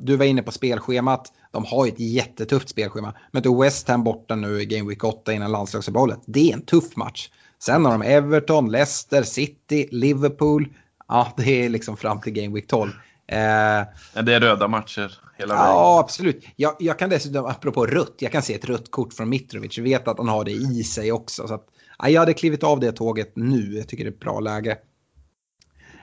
du var inne på spelschemat. De har ju ett jättetufft spelschema. Möter West Ham borta nu i Game Week 8 innan landslagsuppehållet. Det är en tuff match. Sen har de Everton, Leicester, City, Liverpool. Ja, det är liksom fram till Game Week 12. Eh, det är röda matcher hela vägen. Ja, absolut. Jag, jag, kan dessutom, apropå rött, jag kan se ett rött kort från Mitrovic. Jag vet att han har det i sig också. Så att, ja, jag hade klivit av det tåget nu. Jag tycker det är ett bra läge.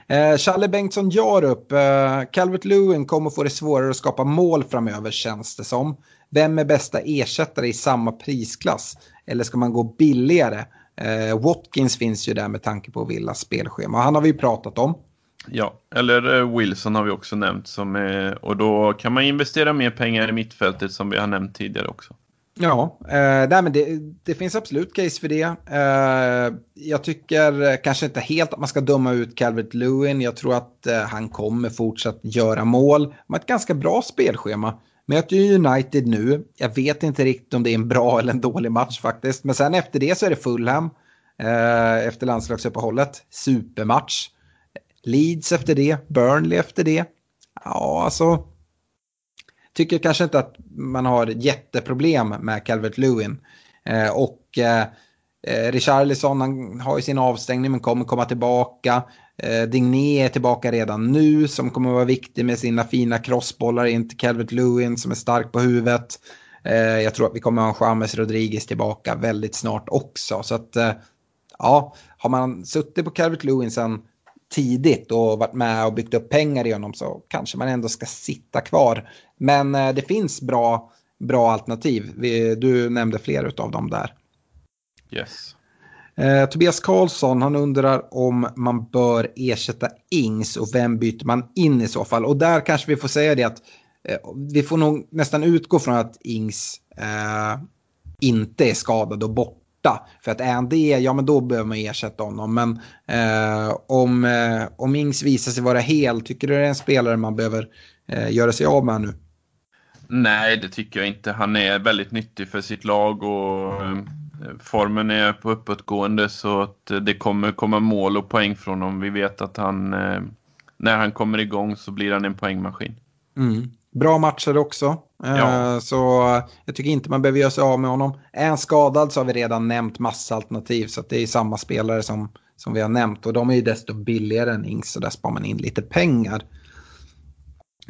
Eh, Challe Bengtsson Jarup, eh, Calvert Lewin kommer få det svårare att skapa mål framöver känns det som. Vem är bästa ersättare i samma prisklass? Eller ska man gå billigare? Eh, Watkins finns ju där med tanke på Villas spelschema. Han har vi pratat om. Ja, eller eh, Wilson har vi också nämnt. Som är, och då kan man investera mer pengar i mittfältet som vi har nämnt tidigare också. Ja, eh, nej, men det, det, finns absolut case för det. Eh, jag tycker eh, kanske inte helt att man ska döma ut Calvert Lewin. Jag tror att eh, han kommer fortsatt göra mål. Med ett ganska bra spelschema. Möter United nu. Jag vet inte riktigt om det är en bra eller en dålig match faktiskt. Men sen efter det så är det Fulham. Eh, efter landslagsuppehållet. Supermatch. Leeds efter det. Burnley efter det. Ja, alltså tycker kanske inte att man har jätteproblem med Calvert Lewin. Eh, och eh, eh, Richarlison han har ju sin avstängning men kommer komma tillbaka. Eh, Digné är tillbaka redan nu som kommer vara viktig med sina fina crossbollar in till Calvert Lewin som är stark på huvudet. Eh, jag tror att vi kommer ha en James Rodriguez tillbaka väldigt snart också. Så att eh, ja, har man suttit på Calvert Lewin sen tidigt och varit med och byggt upp pengar i honom så kanske man ändå ska sitta kvar. Men eh, det finns bra, bra alternativ. Du nämnde flera av dem där. Yes. Eh, Tobias Karlsson han undrar om man bör ersätta Ings och vem byter man in i så fall. Och där kanske vi får säga det att eh, vi får nog nästan utgå från att Ings eh, inte är skadad och bort borta. För att är han det, ja men då behöver man ersätta honom. Men eh, om, eh, om Ings visar sig vara hel, tycker du det är en spelare man behöver eh, göra sig av med nu? Nej, det tycker jag inte. Han är väldigt nyttig för sitt lag och eh, formen är på uppåtgående så att det kommer komma mål och poäng från honom. Vi vet att han, eh, när han kommer igång så blir han en poängmaskin. Mm. Bra matcher också. Ja. Så jag tycker inte man behöver göra sig av med honom. Är han skadad så har vi redan nämnt massa alternativ. Så det är samma spelare som, som vi har nämnt. Och de är ju desto billigare än Ings så där sparar man in lite pengar.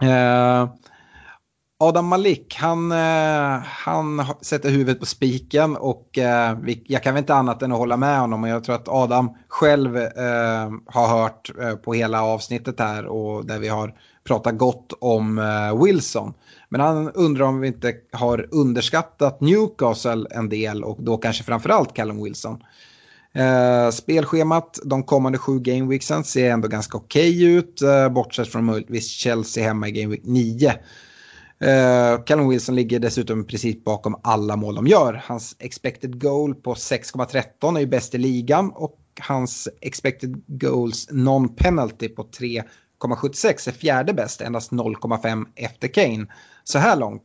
Eh, Adam Malik, han, eh, han sätter huvudet på spiken och eh, jag kan väl inte annat än att hålla med honom. Och jag tror att Adam själv eh, har hört eh, på hela avsnittet här och där vi har pratar gott om eh, Wilson. Men han undrar om vi inte har underskattat Newcastle en del och då kanske framförallt Callum Wilson. Eh, spelschemat de kommande sju gameweeksen ser ändå ganska okej okay ut, eh, bortsett från möjligtvis Chelsea hemma i gameweek 9. Uh, eh, Callum Wilson ligger dessutom precis bakom alla mål de gör. Hans expected goal på 6,13 är ju bäst i ligan och hans expected goals non-penalty på 1,76 är fjärde bäst, endast 0,5 efter Kane. Så här långt.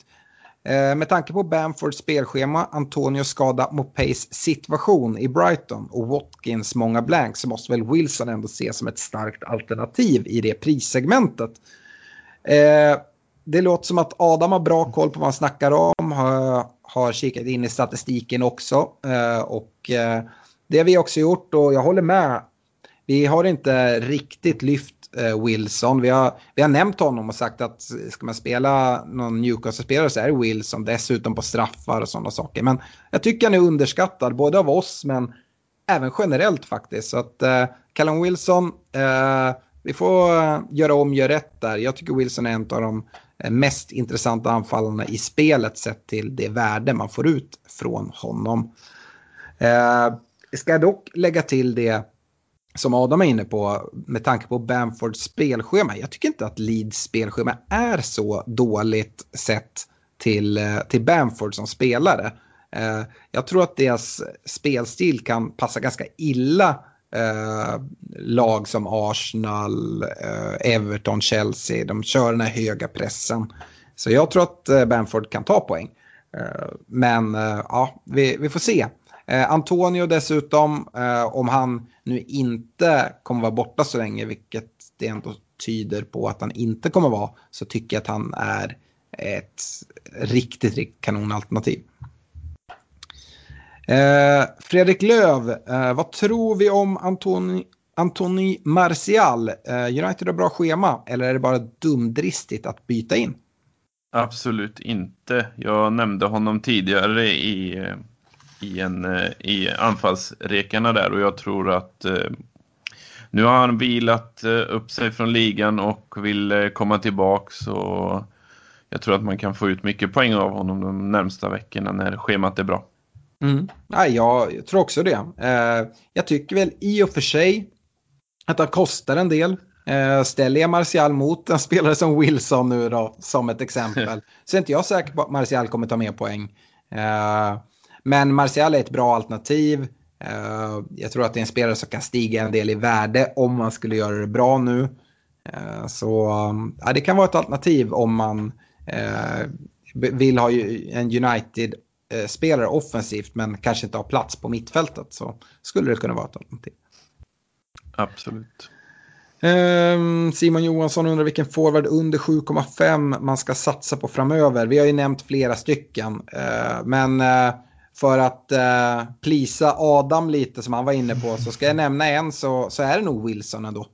Eh, med tanke på Bamfords spelschema, Antonio skada Mopeys situation i Brighton och Watkins många blanks så måste väl Wilson ändå ses som ett starkt alternativ i det prissegmentet. Eh, det låter som att Adam har bra koll på vad han snackar om. Har, kikat in i statistiken också. Eh, och det har vi också gjort och jag håller med. Vi har inte riktigt lyft eh, Wilson. Vi har, vi har nämnt honom och sagt att ska man spela någon Newcastle-spelare så är det Wilson. Dessutom på straffar och sådana saker. Men jag tycker han är underskattad både av oss men även generellt faktiskt. Så att eh, Callum Wilson, eh, vi får göra om, göra rätt där. Jag tycker Wilson är en av de eh, mest intressanta anfallarna i spelet sett till det värde man får ut från honom. Eh, ska jag dock lägga till det som Adam är inne på med tanke på Bamfords spelschema. Jag tycker inte att Leeds spelschema är så dåligt sett till, eh, till Bamford som spelare. Eh, jag tror att deras spelstil kan passa ganska illa eh, lag som Arsenal, eh, Everton, Chelsea. De kör den här höga pressen. Så jag tror att eh, Bamford kan ta poäng. Eh, men eh, ja, vi, vi får se. Eh, Antonio dessutom, eh, om han nu inte kommer vara borta så länge, vilket det ändå tyder på att han inte kommer vara, så tycker jag att han är ett riktigt, riktigt kanonalternativ. Eh, Fredrik Löv, eh, vad tror vi om Antoni, Antoni Martial? Eh, United har bra schema eller är det bara dumdristigt att byta in? Absolut inte. Jag nämnde honom tidigare i, eh, i, en, eh, i anfallsrekarna där och jag tror att eh, nu har han vilat eh, upp sig från ligan och vill komma tillbaks och jag tror att man kan få ut mycket poäng av honom de närmsta veckorna när schemat är bra. Mm. Ja, jag tror också det. Jag tycker väl i och för sig att han kostar en del. Ställer jag Martial mot en spelare som Wilson nu då, som ett exempel, [LAUGHS] så är inte jag säker på att Martial kommer ta mer poäng. Men Martial är ett bra alternativ. Eh, jag tror att det är en spelare som kan stiga en del i värde om man skulle göra det bra nu. Eh, så ja, det kan vara ett alternativ om man eh, vill ha en United Eh, spelare offensivt men kanske inte har plats på mittfältet så skulle det kunna vara ett alternativ. Absolut. Ehm, Simon Johansson undrar vilken forward under 7,5 man ska satsa på framöver. Vi har ju nämnt flera stycken. Men för att plisa Adam lite som han var inne på så ska jag nämna en så, så är det nog Wilson ändå.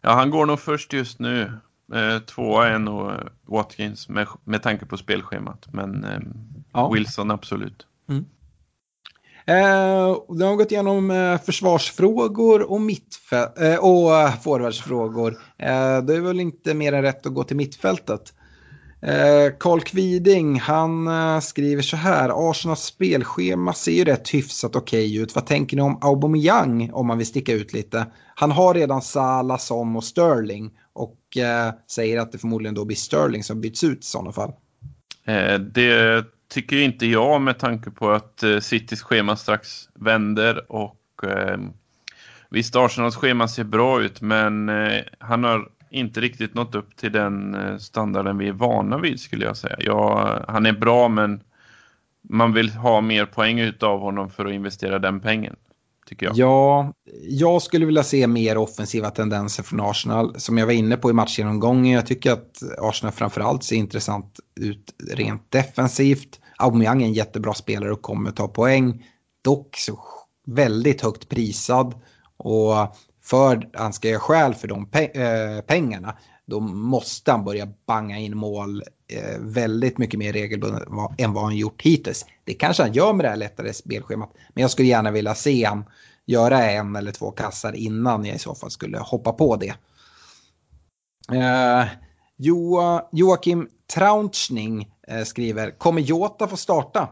Ja, han går nog först just nu. Eh, tvåa är nog Watkins med, med tanke på spelschemat. Men eh, ja. Wilson absolut. Mm. Eh, de har gått igenom eh, försvarsfrågor och, eh, och eh, forwardsfrågor. Eh, det är väl inte mer än rätt att gå till mittfältet. Eh, Karl Kviding, han eh, skriver så här. Arsenals spelschema ser ju rätt hyfsat okej okay ut. Vad tänker ni om Aubameyang om man vill sticka ut lite? Han har redan Salah, Son och Sterling och eh, säger att det förmodligen då blir Sterling som byts ut i sådana fall. Eh, det tycker inte jag med tanke på att eh, Citys schema strax vänder och eh, visst Arsenals schema ser bra ut men eh, han har inte riktigt nått upp till den eh, standarden vi är vana vid skulle jag säga. Ja, han är bra men man vill ha mer poäng utav honom för att investera den pengen. tycker jag. Ja, jag skulle vilja se mer offensiva tendenser från Arsenal. Som jag var inne på i matchgenomgången, jag tycker att Arsenal framförallt ser intressant ut rent defensivt. Aubameyang är en jättebra spelare och kommer ta poäng. Dock så väldigt högt prisad. Och för han ska göra skäl för de pe äh, pengarna, då måste han börja banga in mål äh, väldigt mycket mer regelbundet än vad han gjort hittills. Det kanske han gör med det här lättare spelschemat, men jag skulle gärna vilja se han göra en eller två kassar innan jag i så fall skulle hoppa på det. Eh, jo, Joakim Traunschning eh, skriver, kommer Jota få starta?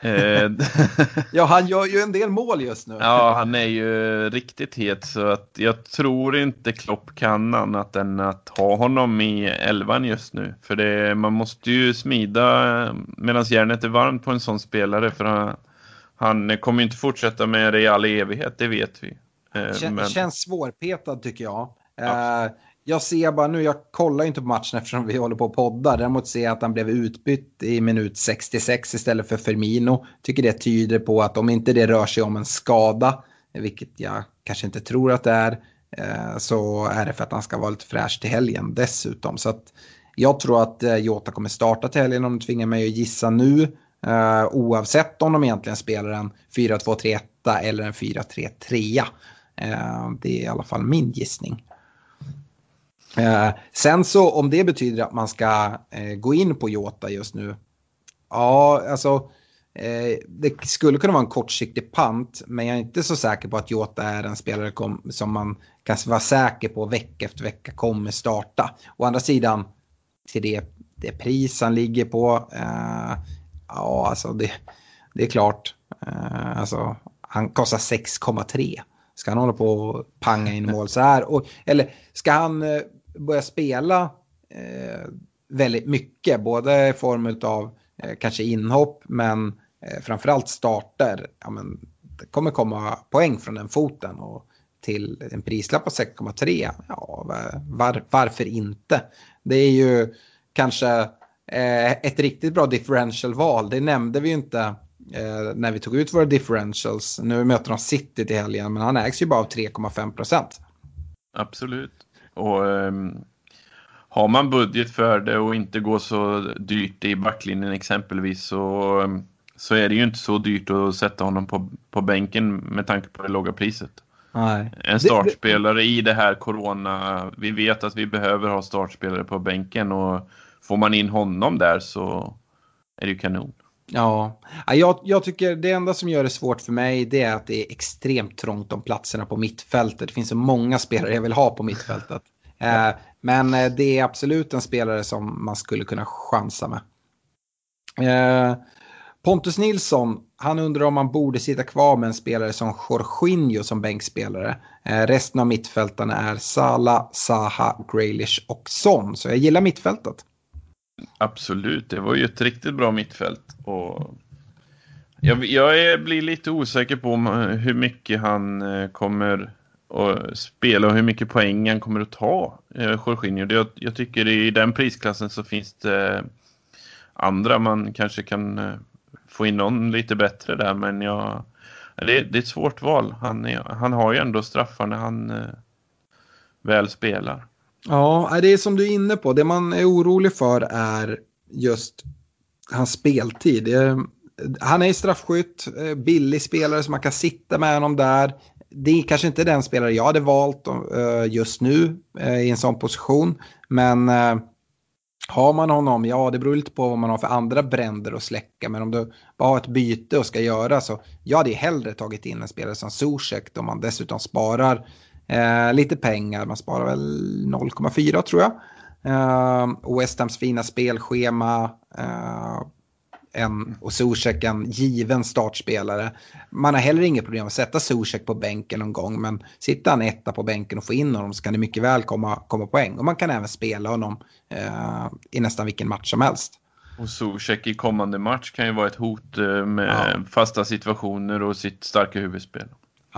Eh, [LAUGHS] ja, han gör ju en del mål just nu. ja, han är ju riktigt het så att jag tror inte Klopp kan annat än att ha honom i elvan just nu. För det, man måste ju smida medan järnet är varmt på en sån spelare för han, han kommer inte fortsätta med det i all evighet, det vet vi. Eh, Kän, men... Känns svårpetad tycker jag. Ja jag ser bara nu, jag kollar inte på matchen eftersom vi håller på att podda. Däremot ser jag att han blev utbytt i minut 66 istället för Firmino. Tycker det tyder på att om inte det rör sig om en skada, vilket jag kanske inte tror att det är, eh, så är det för att han ska vara lite fräsch till helgen dessutom. Så att jag tror att eh, Jota kommer starta till helgen om de tvingar mig att gissa nu. Eh, oavsett om de egentligen spelar en 4-2-3-1 eller en 4-3-3. Det är i alla fall min gissning. Eh, sen så om det betyder att man ska eh, gå in på Jota just nu. Ja, alltså eh, det skulle kunna vara en kortsiktig pant. Men jag är inte så säker på att Jota är en spelare kom, som man kan vara säker på vecka efter vecka kommer starta. Å andra sidan, till det, det pris han ligger på. Eh, ja, alltså det, det är klart. Eh, alltså, han kostar 6,3. Ska han hålla på och panga in mål så här? Och, eller ska han eh, börja spela eh, väldigt mycket, både i form av eh, kanske inhopp men eh, framförallt starter. Ja, men det kommer komma poäng från den foten och till en prislapp på 6,3. Ja, var, varför inte? Det är ju kanske eh, ett riktigt bra differential-val. Det nämnde vi ju inte eh, när vi tog ut våra differentials. Nu möter de City till helgen, men han ägs ju bara av 3,5 procent. Absolut. Och um, har man budget för det och inte går så dyrt i backlinjen exempelvis så, um, så är det ju inte så dyrt att sätta honom på, på bänken med tanke på det låga priset. Nej. En startspelare det, det... i det här corona, vi vet att vi behöver ha startspelare på bänken och får man in honom där så är det ju kanon. Ja, jag, jag tycker det enda som gör det svårt för mig det är att det är extremt trångt om platserna på mittfältet. Det finns så många spelare jag vill ha på mittfältet. [LAUGHS] Eh, men eh, det är absolut en spelare som man skulle kunna chansa med. Eh, Pontus Nilsson, han undrar om man borde sitta kvar med en spelare som Jorginho som bänkspelare. Eh, resten av mittfältarna är Sala, Saha, Graylish och Son. Så jag gillar mittfältet. Absolut, det var ju ett riktigt bra mittfält. Och jag, jag blir lite osäker på eh, hur mycket han eh, kommer att spela och hur mycket poäng han kommer att ta, eh, Jorginho. Jag, jag tycker i den prisklassen så finns det andra man kanske kan få in någon lite bättre där, men jag, det, det är ett svårt val. Han, är, han har ju ändå straffar när han väl spelar. Ja, det är som du är inne på. Det man är orolig för är just hans speltid. Han är straffskytt, eh, billig spelare så man kan sitta med honom där. Det är kanske inte den spelare jag hade valt eh, just nu eh, i en sån position. Men har man honom, ja det beror lite på vad man har för andra bränder att släcka. Men om du bara har ett byte och ska göra så, jag hade hellre tagit in en spelare som Zuzek om man dessutom sparar Eh, lite pengar, man sparar väl 0,4 tror jag. Eh, West Hams fina spelschema. Eh, en, och Zuzek en given startspelare. Man har heller inget problem att sätta Zuzek på bänken någon gång. Men sitter han etta på bänken och få in honom så kan det mycket väl komma, komma poäng. Och man kan även spela honom eh, i nästan vilken match som helst. Och Zuzek i kommande match kan ju vara ett hot eh, med ja. fasta situationer och sitt starka huvudspel.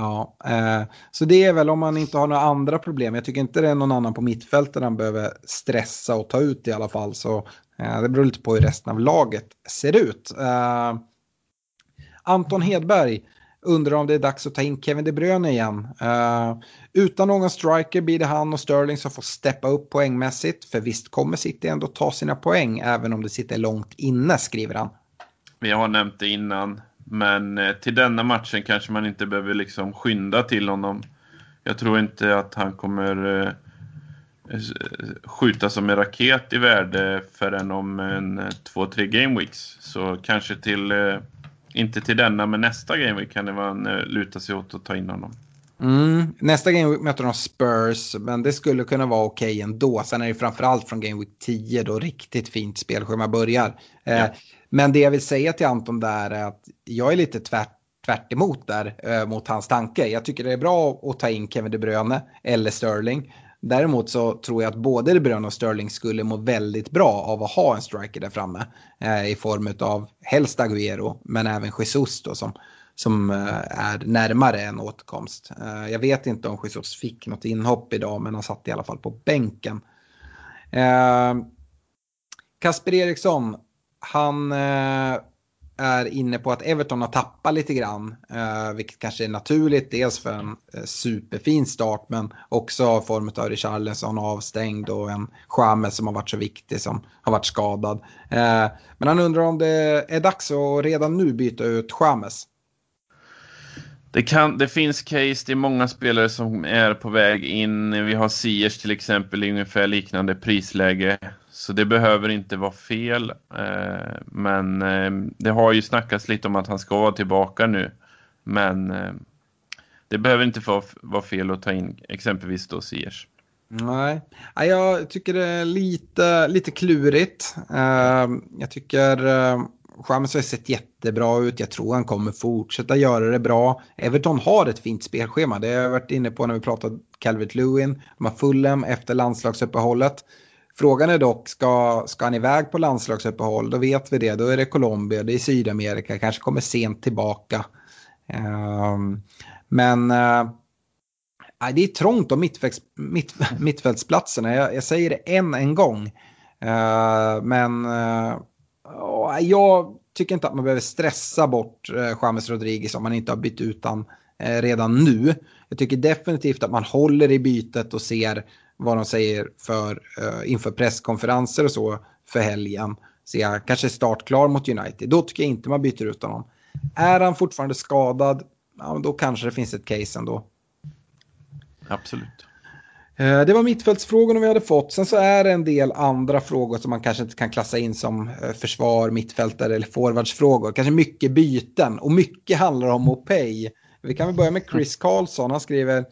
Ja, eh, så det är väl om man inte har några andra problem. Jag tycker inte det är någon annan på mittfältet han behöver stressa och ta ut i alla fall. Så eh, det beror lite på hur resten av laget ser ut. Eh, Anton Hedberg, undrar om det är dags att ta in Kevin De Bruyne igen. Eh, utan någon striker blir det han och Sterling som får steppa upp poängmässigt. För visst kommer City ändå ta sina poäng även om det sitter långt inne, skriver han. Vi har nämnt det innan, men eh, till denna matchen kanske man inte behöver liksom skynda till honom. Jag tror inte att han kommer eh, skjuta som en raket i värde förrän om en två, tre game weeks. Så kanske till inte till denna, men nästa game kan det vara eh, luta sig åt att ta in honom. Mm. Nästa Game möter de Spurs, men det skulle kunna vara okej okay ändå. Sen är det framförallt från Game Week 10 då riktigt fint spelschema börjar. Eh, ja men det jag vill säga till Anton där är att jag är lite tvärt, tvärt emot där eh, mot hans tanke. Jag tycker det är bra att ta in Kevin De Bruyne eller Sterling. Däremot så tror jag att både De Bruyne och Sterling skulle må väldigt bra av att ha en striker där framme. Eh, I form av helst Agüero, men även Jesus då som, som eh, är närmare en återkomst. Eh, jag vet inte om Jesus fick något inhopp idag, men han satt i alla fall på bänken. Eh, Kasper Eriksson, han eh, är inne på att Everton har tappat lite grann. Eh, vilket kanske är naturligt, dels för en eh, superfin start men också i form av Richarlison avstängd och en Chamez som har varit så viktig som har varit skadad. Eh, men han undrar om det är dags att redan nu byta ut Chamez. Det, kan, det finns case, det är många spelare som är på väg in. Vi har Siers till exempel i ungefär liknande prisläge. Så det behöver inte vara fel. Eh, men eh, det har ju snackats lite om att han ska vara tillbaka nu. Men eh, det behöver inte vara, vara fel att ta in exempelvis då Siers. Nej, jag tycker det är lite, lite klurigt. Jag tycker Chamez har sett jättebra ut. Jag tror han kommer fortsätta göra det bra. Everton har ett fint spelschema. Det har jag varit inne på när vi pratade Calvert Lewin. De har Fulham efter landslagsuppehållet. Frågan är dock, ska, ska han iväg på landslagsuppehåll, då vet vi det. Då är det Colombia, det är Sydamerika, kanske kommer sent tillbaka. Um, men uh, det är trångt om mittfälts, mitt, [LAUGHS] mittfältsplatserna. Jag, jag, säger det än en gång. Uh, men uh, jag tycker inte att man behöver stressa bort uh, James Rodriguez om man inte har bytt ut han redan nu. Jag tycker definitivt att man håller i bytet och ser vad de säger för, uh, inför presskonferenser och så för helgen. Så jag kanske startklar mot United. Då tycker jag inte man byter ut honom. Är han fortfarande skadad, ja, då kanske det finns ett case ändå. Absolut. Eh, det var mittfältsfrågorna vi hade fått. Sen så är det en del andra frågor som man kanske inte kan klassa in som eh, försvar, mittfältare eller forwardsfrågor. Kanske mycket byten och mycket handlar om Opay. Vi kan väl börja med Chris Karlsson. Han skriver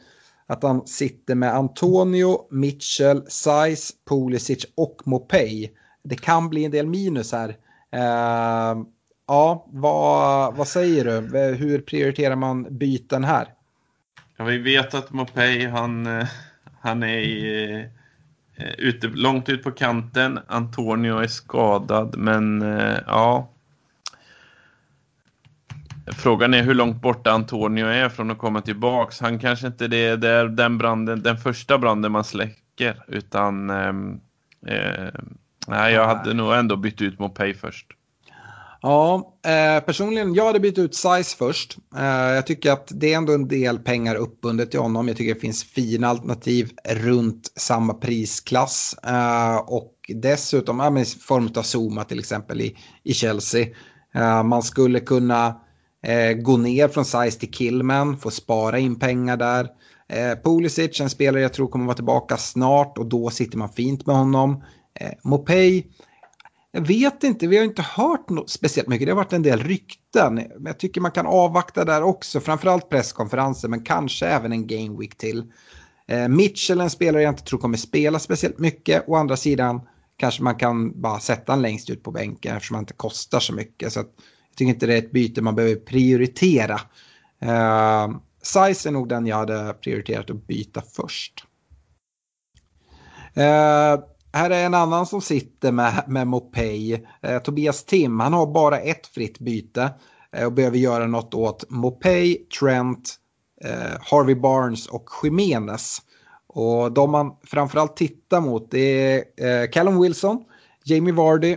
att han sitter med Antonio, Mitchell, Size, Pulisic och Mopey. Det kan bli en del minus här. Uh, ja, vad, vad säger du? Hur prioriterar man byten här? Ja, vi vet att Mopey, han, eh, han är i, eh, ute, långt ut på kanten. Antonio är skadad, men ja, Frågan är hur långt borta Antonio är från att komma tillbaks. Han kanske inte det är den, branden, den första branden man släcker utan ehm, eh, nej, jag hade nog ändå bytt ut Mopay först. Ja, eh, personligen, jag hade bytt ut Size först. Eh, jag tycker att det är ändå en del pengar uppbundet till honom. Jag tycker det finns fina alternativ runt samma prisklass. Eh, och dessutom, ja, i form av Zuma till exempel i, i Chelsea. Eh, man skulle kunna Eh, gå ner från size till Killman, få spara in pengar där. Eh, Pulisic, en spelare jag tror kommer vara tillbaka snart och då sitter man fint med honom. Eh, Mopey, jag vet inte, vi har inte hört något speciellt mycket. Det har varit en del rykten. Men jag tycker man kan avvakta där också, framförallt presskonferenser men kanske även en game week till. Eh, Mitchell, en spelare jag inte tror kommer spela speciellt mycket. Å andra sidan kanske man kan bara sätta en längst ut på bänken eftersom han inte kostar så mycket. Så att, tycker inte det är ett byte man behöver prioritera. Eh, size är nog den jag hade prioriterat att byta först. Eh, här är en annan som sitter med, med Mopay. Eh, Tobias Tim, han har bara ett fritt byte eh, och behöver göra något åt Mopay, Trent, eh, Harvey Barnes och Jimenez. Och de man framförallt tittar mot är eh, Callum Wilson, Jamie Vardy,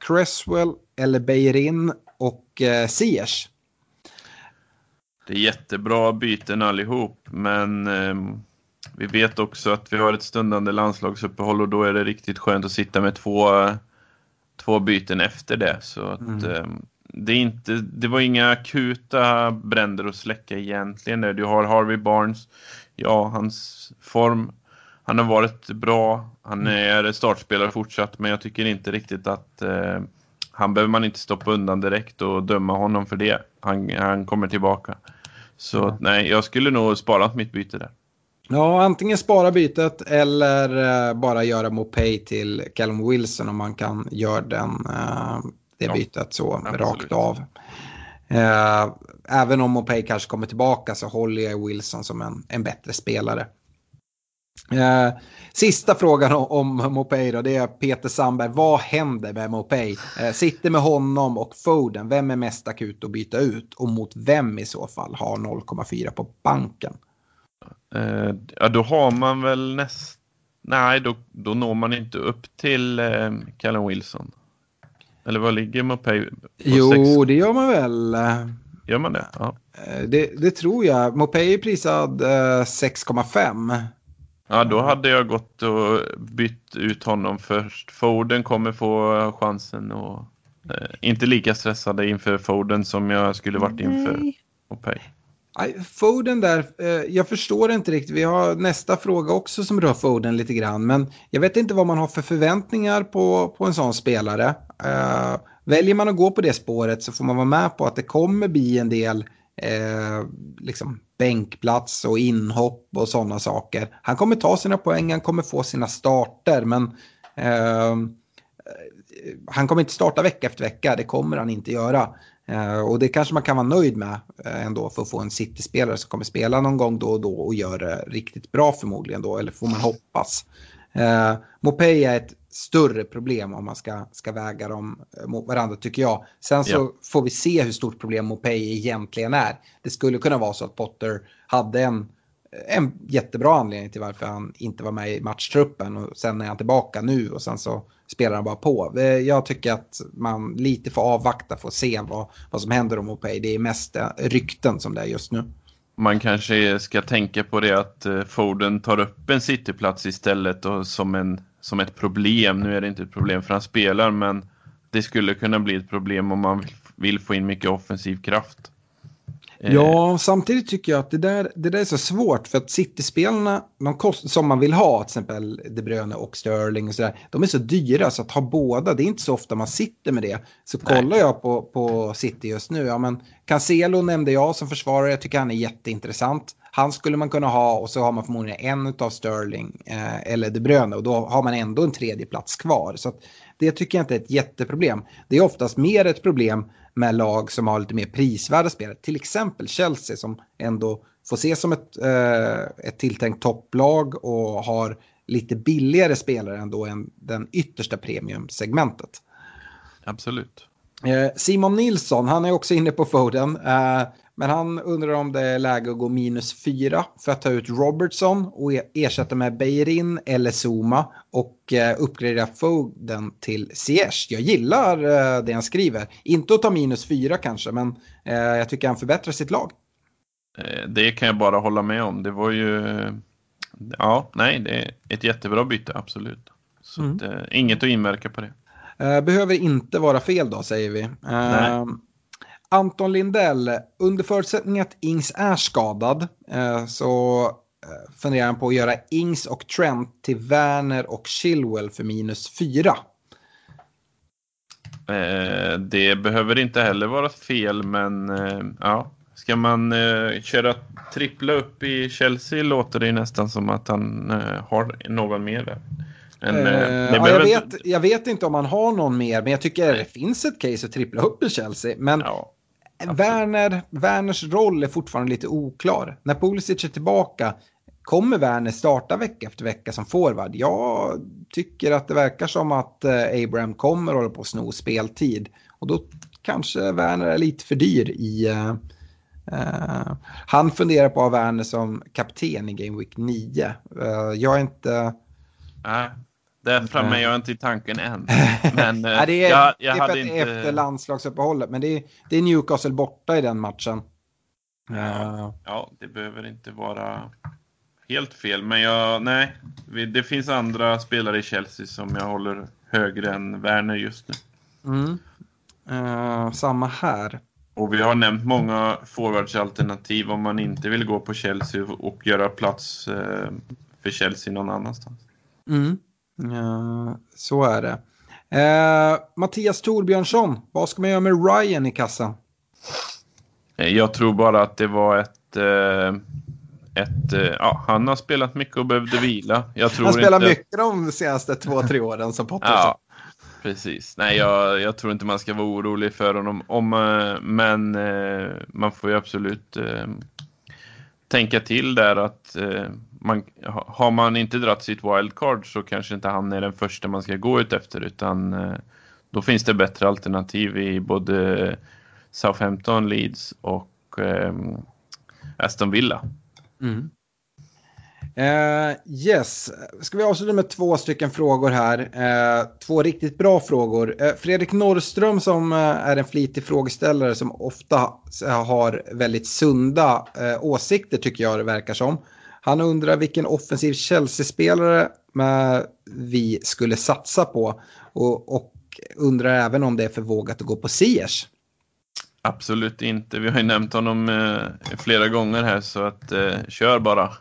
Cresswell eller Beirin och eh, Siers. det är jättebra byten allihop, men eh, vi vet också att vi har ett stundande landslagsuppehåll och då är det riktigt skönt att sitta med två, två byten efter det. Så att, mm. eh, det, är inte, det var inga akuta bränder att släcka egentligen. Du har Harvey Barnes, ja, hans form, han har varit bra. Han mm. är startspelare fortsatt, men jag tycker inte riktigt att eh, han behöver man inte stoppa undan direkt och döma honom för det. Han, han kommer tillbaka. Så mm. nej, jag skulle nog spara mitt byte där. Ja, antingen spara bytet eller uh, bara göra Mopay till Callum Wilson om man kan göra den, uh, det ja, bytet så absolut. rakt av. Uh, även om Mopay kanske kommer tillbaka så håller jag Wilson som en, en bättre spelare. Eh, sista frågan om, om Mopay då, det är Peter Sandberg. Vad händer med Mopay? Eh, sitter med honom och Foden. Vem är mest akut att byta ut? Och mot vem i så fall har 0,4 på banken? Eh, ja, då har man väl näst... Nej, då, då når man inte upp till eh, Callum Wilson. Eller vad ligger Mopay på? Jo, sex... det gör man väl. Gör man det? Ja. Eh, det, det tror jag. Mopay är prisad 6,5. Ja, då hade jag gått och bytt ut honom först. Foden kommer få chansen och eh, inte lika stressade inför Foden som jag skulle varit inför Opay. Foden där, eh, jag förstår inte riktigt. Vi har nästa fråga också som rör Foden lite grann. Men jag vet inte vad man har för förväntningar på, på en sån spelare. Eh, väljer man att gå på det spåret så får man vara med på att det kommer bli en del eh, liksom bänkplats och inhopp och sådana saker. Han kommer ta sina poäng, han kommer få sina starter, men eh, han kommer inte starta vecka efter vecka, det kommer han inte göra. Eh, och det kanske man kan vara nöjd med eh, ändå för att få en City-spelare som kommer spela någon gång då och då och gör det riktigt bra förmodligen då, eller får man hoppas. Eh, Mopey är ett större problem om man ska, ska väga dem eh, mot varandra tycker jag. Sen så ja. får vi se hur stort problem Mopey egentligen är. Det skulle kunna vara så att Potter hade en, en jättebra anledning till varför han inte var med i matchtruppen och sen är han tillbaka nu och sen så spelar han bara på. Eh, jag tycker att man lite får avvakta för att se vad, vad som händer om Mopey. Det är mest eh, rykten som det är just nu. Man kanske ska tänka på det att eh, Foden tar upp en cityplats istället och som en som ett problem. Nu är det inte ett problem för han spelar, men det skulle kunna bli ett problem om man vill få in mycket offensiv kraft. Eh. Ja, samtidigt tycker jag att det där, det där är så svårt för att City-spelarna som man vill ha, till exempel De Bruyne och Sterling och sådär, de är så dyra så att ha båda, det är inte så ofta man sitter med det. Så Nej. kollar jag på, på City just nu, ja men Cancelo nämnde jag som försvarare, jag tycker han är jätteintressant. Han skulle man kunna ha och så har man förmodligen en av Sterling eh, eller De Bruyne och då har man ändå en tredje plats kvar. Så det tycker jag inte är ett jätteproblem. Det är oftast mer ett problem med lag som har lite mer prisvärda spelare. Till exempel Chelsea som ändå får ses som ett, eh, ett tilltänkt topplag och har lite billigare spelare ändå än den yttersta premiumsegmentet. Absolut. Eh, Simon Nilsson, han är också inne på Foden. Men han undrar om det är läge att gå minus fyra för att ta ut Robertson och e- ersätta med Beirin eller Zuma och eh, uppgradera Foden till Ziyech. Jag gillar eh, det han skriver. Inte att ta minus fyra kanske, men eh, jag tycker han förbättrar sitt lag. Det kan jag bara hålla med om. Det var ju... Ja, nej, det är ett jättebra byte, absolut. Så mm. att, inget att inverka på det. Behöver inte vara fel då, säger vi. Nej. Anton Lindell, under förutsättning att Ings är skadad eh, så eh, funderar han på att göra Ings och Trent till Werner och Chilwell för minus fyra. Eh, det behöver inte heller vara fel, men ja. Ska man köra trippla upp i Chelsea låter det nästan som att han har någon mer där. Men, eh, ja, jag, vet, jag vet inte om han har någon mer, men jag tycker det finns ett case att trippla upp i Chelsea. Men ja. Werner, Werners roll är fortfarande lite oklar. När Pulisic är tillbaka, kommer Werner starta vecka efter vecka som forward? Jag tycker att det verkar som att eh, Abraham kommer hålla på att sno speltid. Och då kanske Werner är lite för dyr i... Uh, uh, han funderar på att ha Werner som kapten i Game Week 9. Uh, jag är inte... Nej, där framme är jag inte i tanken än. Men [LAUGHS] ja, det är, jag, jag det att inte... efter landslagsuppehållet. Men det är, det är Newcastle borta i den matchen. Ja, ja, det behöver inte vara helt fel, men jag, nej, det finns andra spelare i Chelsea som jag håller högre än Werner just nu. Mm. Uh, samma här. Och vi har nämnt många forwardsalternativ om man inte vill gå på Chelsea och göra plats uh, för Chelsea någon annanstans. Mm. Så är det. Mattias Torbjörnsson, vad ska man göra med Ryan i kassan? Jag tror bara att det var ett ett, eh, ja, han har spelat mycket och behövde vila. Jag tror han spelar inte... mycket de senaste två, tre åren som Potter ja, Precis. Nej, jag, jag, tror inte man ska vara orolig för honom. Om, eh, men eh, man får ju absolut tänka till där att man, har man inte dratt sitt wildcard så kanske inte han är den första man ska gå ut efter utan eh, då finns det bättre alternativ i både Southampton, Leeds och ehm, Aston Villa. Mm. Uh, yes, ska vi avsluta med två stycken frågor här. Uh, två riktigt bra frågor. Uh, Fredrik Norrström som är en flitig frågeställare som ofta har väldigt sunda åsikter tycker jag det verkar som. Han undrar vilken offensiv Chelsea-spelare vi skulle satsa på och, och undrar även om det är för vågat att gå på Siers. Absolut inte. Vi har ju nämnt honom eh, flera gånger här så att eh, kör bara.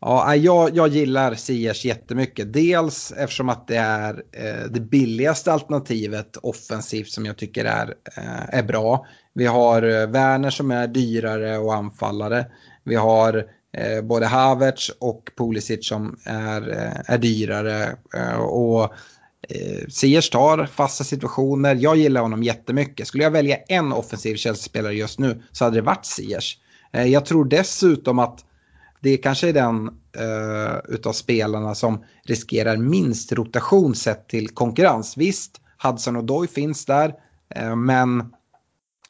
Ja, jag, jag gillar Siers jättemycket. Dels eftersom att det är eh, det billigaste alternativet offensivt som jag tycker är, eh, är bra. Vi har eh, Werner som är dyrare och anfallare. Vi har Eh, både Havertz och Pulisic som är, eh, är dyrare. Eh, och Siers tar fasta situationer. Jag gillar honom jättemycket. Skulle jag välja en offensiv Chelsea-spelare just nu så hade det varit Siers. Jag tror dessutom att det kanske är den uh, utav spelarna som riskerar minst rotation sett till konkurrens. Visst, Hudson och Doy finns där, uh, men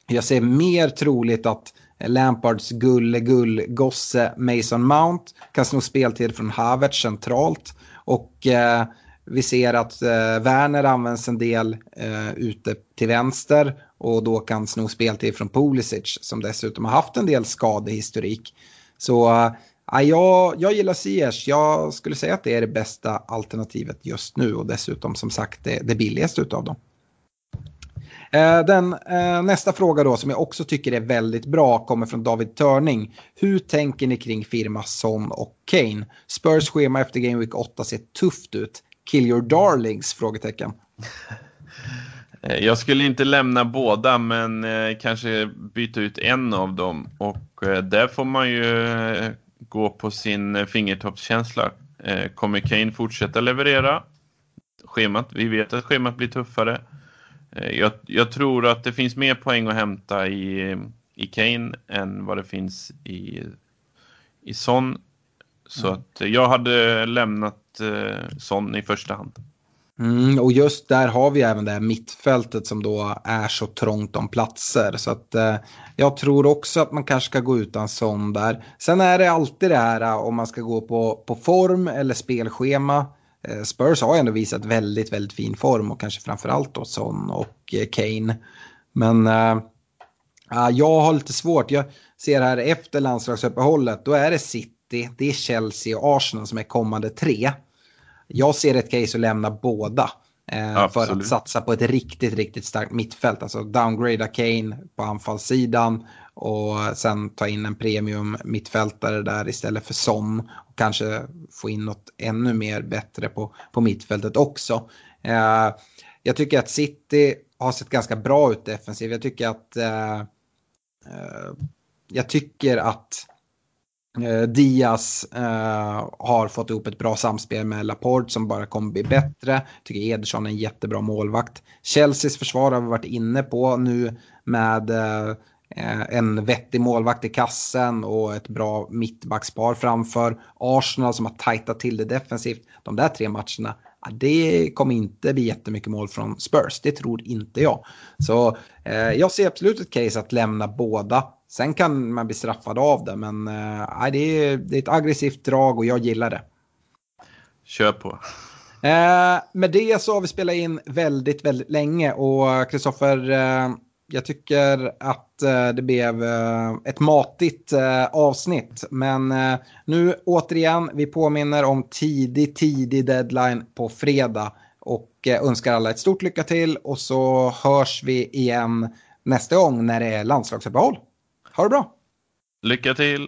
jag ser mer troligt att Lampards gulle-gull-gosse Mason Mount kan sno speltid från Havertz centralt. Och eh, vi ser att eh, Werner används en del eh, ute till vänster och då kan sno speltid från Pulisic som dessutom har haft en del skadehistorik. Så eh, jag, jag gillar Ziyech. Jag skulle säga att det är det bästa alternativet just nu och dessutom som sagt det, det billigaste av dem. Eh, den, eh, nästa fråga då som jag också tycker är väldigt bra kommer från David Törning. Hur tänker ni kring firma Son och Kane? Spurs schema efter Game Week 8 ser tufft ut. Kill your darlings? Frågetecken. Eh, jag skulle inte lämna båda men eh, kanske byta ut en av dem och eh, där får man ju eh, gå på sin fingertoppskänsla. Eh, kommer Kane fortsätta leverera? Schemat, vi vet att schemat blir tuffare. Eh, jag, jag, tror att det finns mer poäng att hämta i, i Kane än vad det finns i, i Son. Så mm. att jag hade lämnat eh, Son i första hand. Mm, och just där har vi även det här mittfältet som då är så trångt om platser. Så att eh, jag tror också att man kanske ska gå utan Son där. Sen är det alltid det här eh, om man ska gå på, på form eller spelschema. Eh, Spurs har ändå visat väldigt, väldigt fin form och kanske framförallt då Son och eh, Kane. Men eh, jag har lite svårt. Jag ser här efter landslagsuppehållet, då är det City, det är Chelsea och Arsenal som är kommande tre. Jag ser ett case att lämna båda. Eh, för att satsa på ett riktigt, riktigt starkt mittfält. Alltså downgrada Kane på anfallssidan och sen ta in en premium mittfältare där istället för Son. Och kanske få in något ännu mer bättre på, på mittfältet också. Eh, jag tycker att City har sett ganska bra ut defensivt. Jag tycker att eh, eh jag tycker att Eh, Diaz eh, har fått ihop ett bra samspel med Laporte som bara kommer bli bättre. Tycker Ederson är en jättebra målvakt. Chelseas försvar har vi varit inne på nu med eh, en vettig målvakt i kassen och ett bra mittbackspar framför. Arsenal som har tajtat till det defensivt. De där tre matcherna, det kommer inte bli jättemycket mål från Spurs. Det tror inte jag. Så eh, jag ser absolut ett case att lämna båda Sen kan man bli straffad av det, men äh, det, är, det är ett aggressivt drag och jag gillar det. Kör på. Eh, med det så har vi spelat in väldigt, väldigt länge och Kristoffer, eh, jag tycker att eh, det blev eh, ett matigt eh, avsnitt. Men nu återigen, vi påminner om tidig, tidig deadline på fredag. Och önskar alla ett stort lycka till och så hörs vi igen nästa gång när det är landslagsuppehåll. Ha det bra! Lycka till!